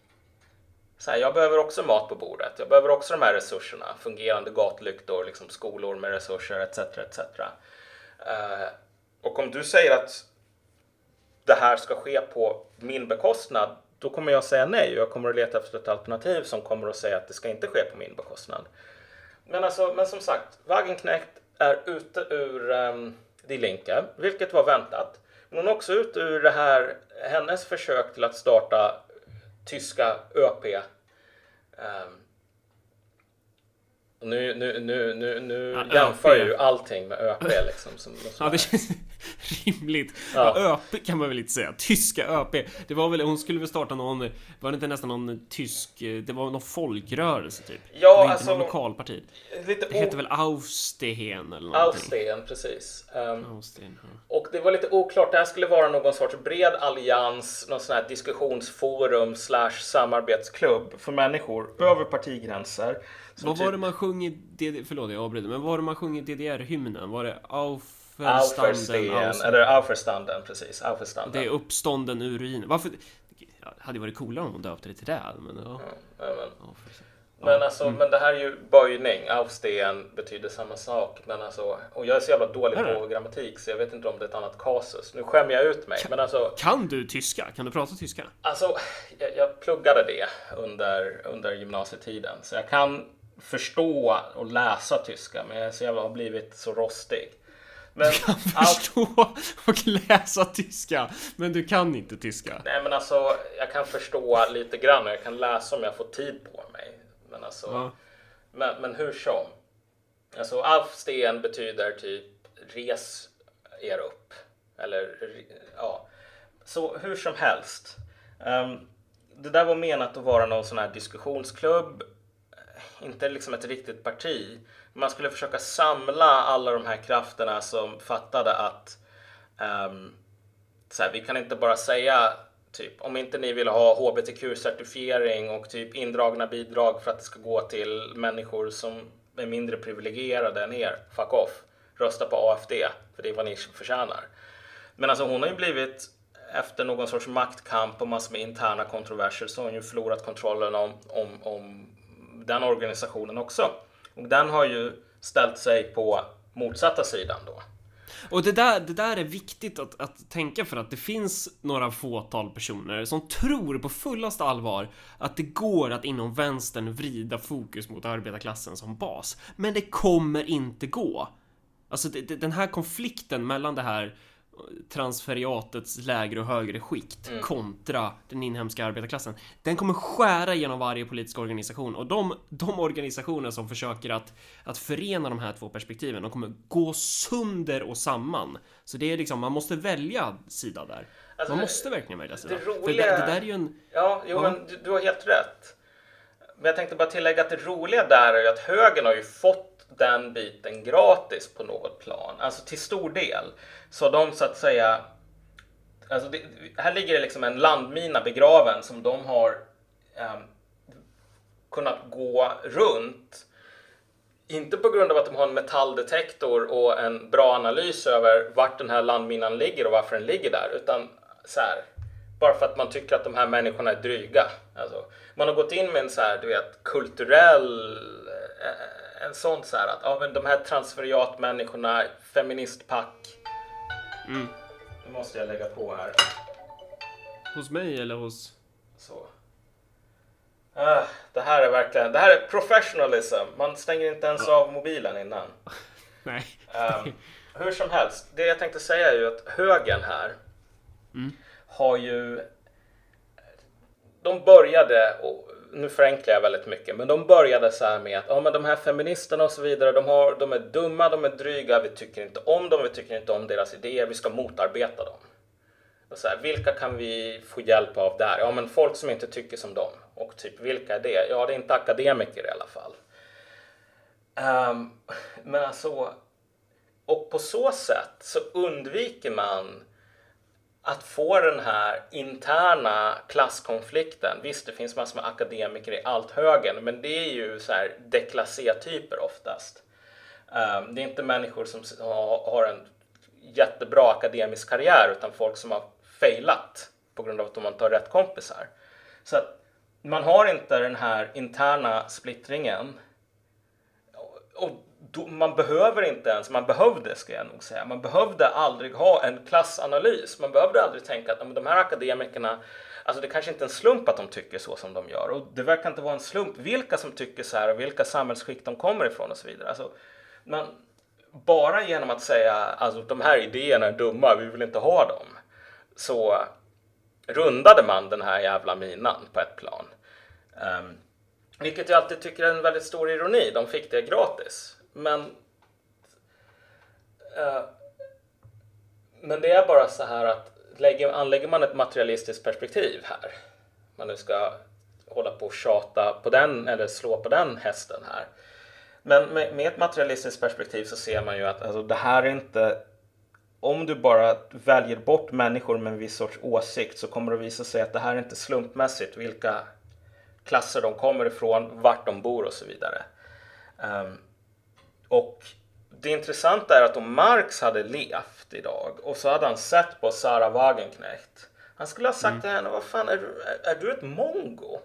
Så här, jag behöver också mat på bordet. Jag behöver också de här resurserna. Fungerande gatlyktor, liksom skolor med resurser etc. etc. Äh, och om du säger att det här ska ske på min bekostnad då kommer jag säga nej och jag kommer att leta efter ett alternativ som kommer att säga att det ska inte ske på min bekostnad. Men, alltså, men som sagt, Wagenknecht är ute ur um, Die Linke, vilket var väntat. Men hon är också ute ur det här, hennes försök till att starta tyska ÖP. Um, ehm, nu, nu, nu, nu, nu ja, jämför ju allting med ÖP liksom. Som ja, det känns [laughs] rimligt. Ja. ÖP kan man väl inte säga. Tyska ÖP. Det var väl, hon skulle väl starta någon, var det inte nästan någon tysk, det var någon folkrörelse typ? Ja, det var alltså. Inte lokalparti. Lite det heter väl Aufstehen eller någonting? Aufstehen, precis. Um, Aufstehen, ja. Och det var lite oklart. Det här skulle vara någon sorts bred allians, någon sån här diskussionsforum slash samarbetsklubb för människor över partigränser vad var typ- det man sjöng i DDR, förlåt jag avbryter, men vad var det man sjöng i DDR-hymnen? Var det Auferstanden? eller Auferstanden, precis. Auferstanden. Det är uppstånden ur ruinen. Varför? Ja, det hade varit coolare om de döpte det till det, men ja. Mm, men, men, alltså, mm. men det här är ju böjning. Aufstehen betyder samma sak. Men alltså, och jag är så jävla dålig på grammatik så jag vet inte om det är ett annat kasus. Nu skämmer jag ut mig. Kan, men alltså, kan du tyska? Kan du prata tyska? Alltså, jag, jag pluggade det under, under gymnasietiden. Så jag kan förstå och läsa tyska, men jag så jävla har blivit så rostig. Men du kan förstå och läsa tyska, men du kan inte tyska. Nej, men alltså, jag kan förstå lite grann och jag kan läsa om jag får tid på mig. Men alltså, ja. men, men hur som. Alltså, Aufstehen betyder typ res er upp. Eller ja, så hur som helst. Um, det där var menat att vara någon sån här diskussionsklubb inte liksom ett riktigt parti. Man skulle försöka samla alla de här krafterna som fattade att um, så här, vi kan inte bara säga typ om inte ni vill ha hbtq-certifiering och typ indragna bidrag för att det ska gå till människor som är mindre privilegierade än er, fuck off. Rösta på AFD, för det är vad ni förtjänar. Men alltså hon har ju blivit efter någon sorts maktkamp och massor med interna kontroverser så har hon ju förlorat kontrollen om, om, om den organisationen också. Och den har ju ställt sig på motsatta sidan då. Och det där, det där är viktigt att, att tänka för att det finns några fåtal personer som tror på fullaste allvar att det går att inom vänstern vrida fokus mot arbetarklassen som bas. Men det kommer inte gå. Alltså det, det, den här konflikten mellan det här transferiatets lägre och högre skikt mm. kontra den inhemska arbetarklassen. Den kommer skära genom varje politisk organisation och de, de organisationer som försöker att, att förena de här två perspektiven, de kommer gå sönder och samman. Så det är liksom, man måste välja sida där. Alltså, man måste verkligen välja sida. Det roliga... För det, det, där är ju en... Ja, jo, ja. men du, du har helt rätt. Men jag tänkte bara tillägga att det roliga där är ju att högern har ju fått den biten gratis på något plan, alltså till stor del. Så de så att säga, alltså det, här ligger det liksom en landmina begraven som de har eh, kunnat gå runt. Inte på grund av att de har en metalldetektor och en bra analys över vart den här landminan ligger och varför den ligger där, utan så här, bara för att man tycker att de här människorna är dryga. Alltså, man har gått in med en så här, du vet, kulturell eh, en sån så här att ja, men de här transferiatmänniskorna, feministpack. Mm. Nu måste jag lägga på här. Hos mig eller hos? Så. Ah, det här är verkligen, det här är professionalism. Man stänger inte ens av mobilen innan. [laughs] Nej. Um, hur som helst, det jag tänkte säga är ju att högen här mm. har ju de började och nu förenklar jag väldigt mycket, men de började så här med att ja, men de här feministerna och så vidare, de, har, de är dumma, de är dryga, vi tycker inte om dem, vi tycker inte om deras idéer, vi ska motarbeta dem. Och så här, vilka kan vi få hjälp av där? Ja, men folk som inte tycker som dem. Och typ, vilka är det? Ja, det är inte akademiker i alla fall. Um, men alltså, och på så sätt så undviker man att få den här interna klasskonflikten. Visst, det finns massor med akademiker i allt högen, men det är ju så här deklassé-typer oftast. Ehm, det är inte människor som har en jättebra akademisk karriär, utan folk som har failat på grund av att de inte har rätt kompisar. Så att man har inte den här interna splittringen. Och man behöver inte ens, man behövde ska jag nog säga, man behövde aldrig ha en klassanalys. Man behövde aldrig tänka att de här akademikerna, alltså det kanske inte är en slump att de tycker så som de gör och det verkar inte vara en slump vilka som tycker så här och vilka samhällsskick de kommer ifrån och så vidare. Alltså, man, bara genom att säga alltså de här idéerna är dumma, vi vill inte ha dem, så rundade man den här jävla minan på ett plan. Um, vilket jag alltid tycker är en väldigt stor ironi. De fick det gratis. Men uh, men det är bara så här att lägger, anlägger man ett materialistiskt perspektiv här, man nu ska hålla på och tjata på den eller slå på den hästen här. Men med, med ett materialistiskt perspektiv så ser man ju att alltså, det här är inte om du bara väljer bort människor med en viss sorts åsikt så kommer det visa sig att det här är inte slumpmässigt vilka klasser de kommer ifrån, vart de bor och så vidare. Um, och det intressanta är att om Marx hade levt idag och så hade han sett på Sara Wagenknecht. Han skulle ha sagt mm. till henne, vad fan är du, är, är du ett mongo?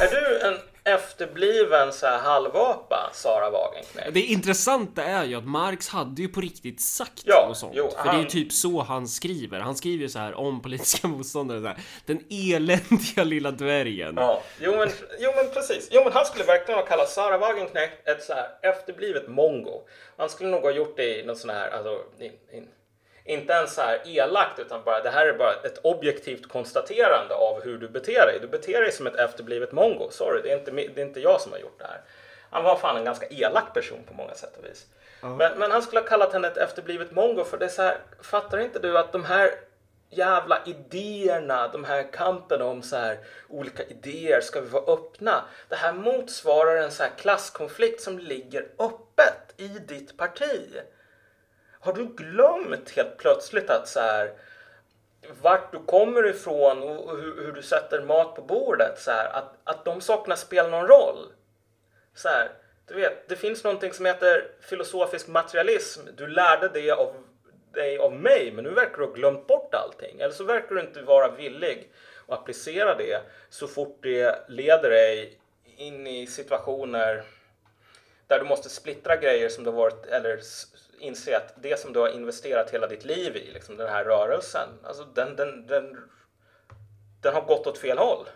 Är du en efterbliven så här halvapa, Sara Wagenknecht? Det intressanta är ju att Marx hade ju på riktigt sagt ja, något sånt. Jo, För han... det är ju typ så han skriver. Han skriver ju så här om politiska [laughs] motståndare. Så här, Den eländiga lilla dvärgen. Ja, jo men, jo men precis. Jo men han skulle verkligen ha kallat Sara Wagenknecht ett så här efterblivet mongo. Han skulle nog ha gjort det i någon sån här, alltså, in, in, inte ens så här elakt utan bara det här är bara ett objektivt konstaterande av hur du beter dig. Du beter dig som ett efterblivet mongo. Sorry, det är inte, det är inte jag som har gjort det här. Han var fan en ganska elak person på många sätt och vis. Uh. Men, men, han skulle ha kallat henne ett efterblivet mongo för det är så här, fattar inte du att de här jävla idéerna, de här kampen om så här olika idéer, ska vi vara öppna? Det här motsvarar en så här klasskonflikt som ligger öppet i ditt parti. Har du glömt helt plötsligt att så här, vart du kommer ifrån och hur, hur, du sätter mat på bordet. Så här, att, att de sakerna spelar någon roll. Så här, du vet, det finns någonting som heter filosofisk materialism. Du lärde det av dig av mig, men nu verkar du ha glömt bort allting. Eller så verkar du inte vara villig att applicera det så fort det leder dig in i situationer där du måste splittra grejer som du varit, eller inse att det som du har investerat hela ditt liv i, liksom den här rörelsen, alltså den, den, den, den har gått åt fel håll.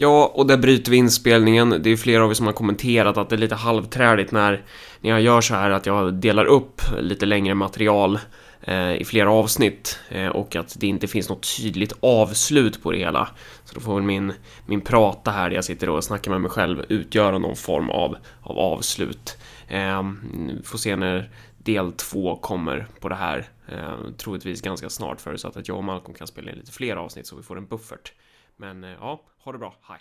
Ja, och där bryter vi inspelningen. Det är flera av er som har kommenterat att det är lite halvträligt när, när jag gör så här att jag delar upp lite längre material eh, i flera avsnitt eh, och att det inte finns något tydligt avslut på det hela. Så då får väl min, min prata här, där jag sitter och snackar med mig själv, utgöra någon form av, av avslut. Ehm, får se när del två kommer på det här, ehm, troligtvis ganska snart förutsatt att jag och Malcolm kan spela in lite fler avsnitt så vi får en buffert. Men eh, ja, ha det bra, hej!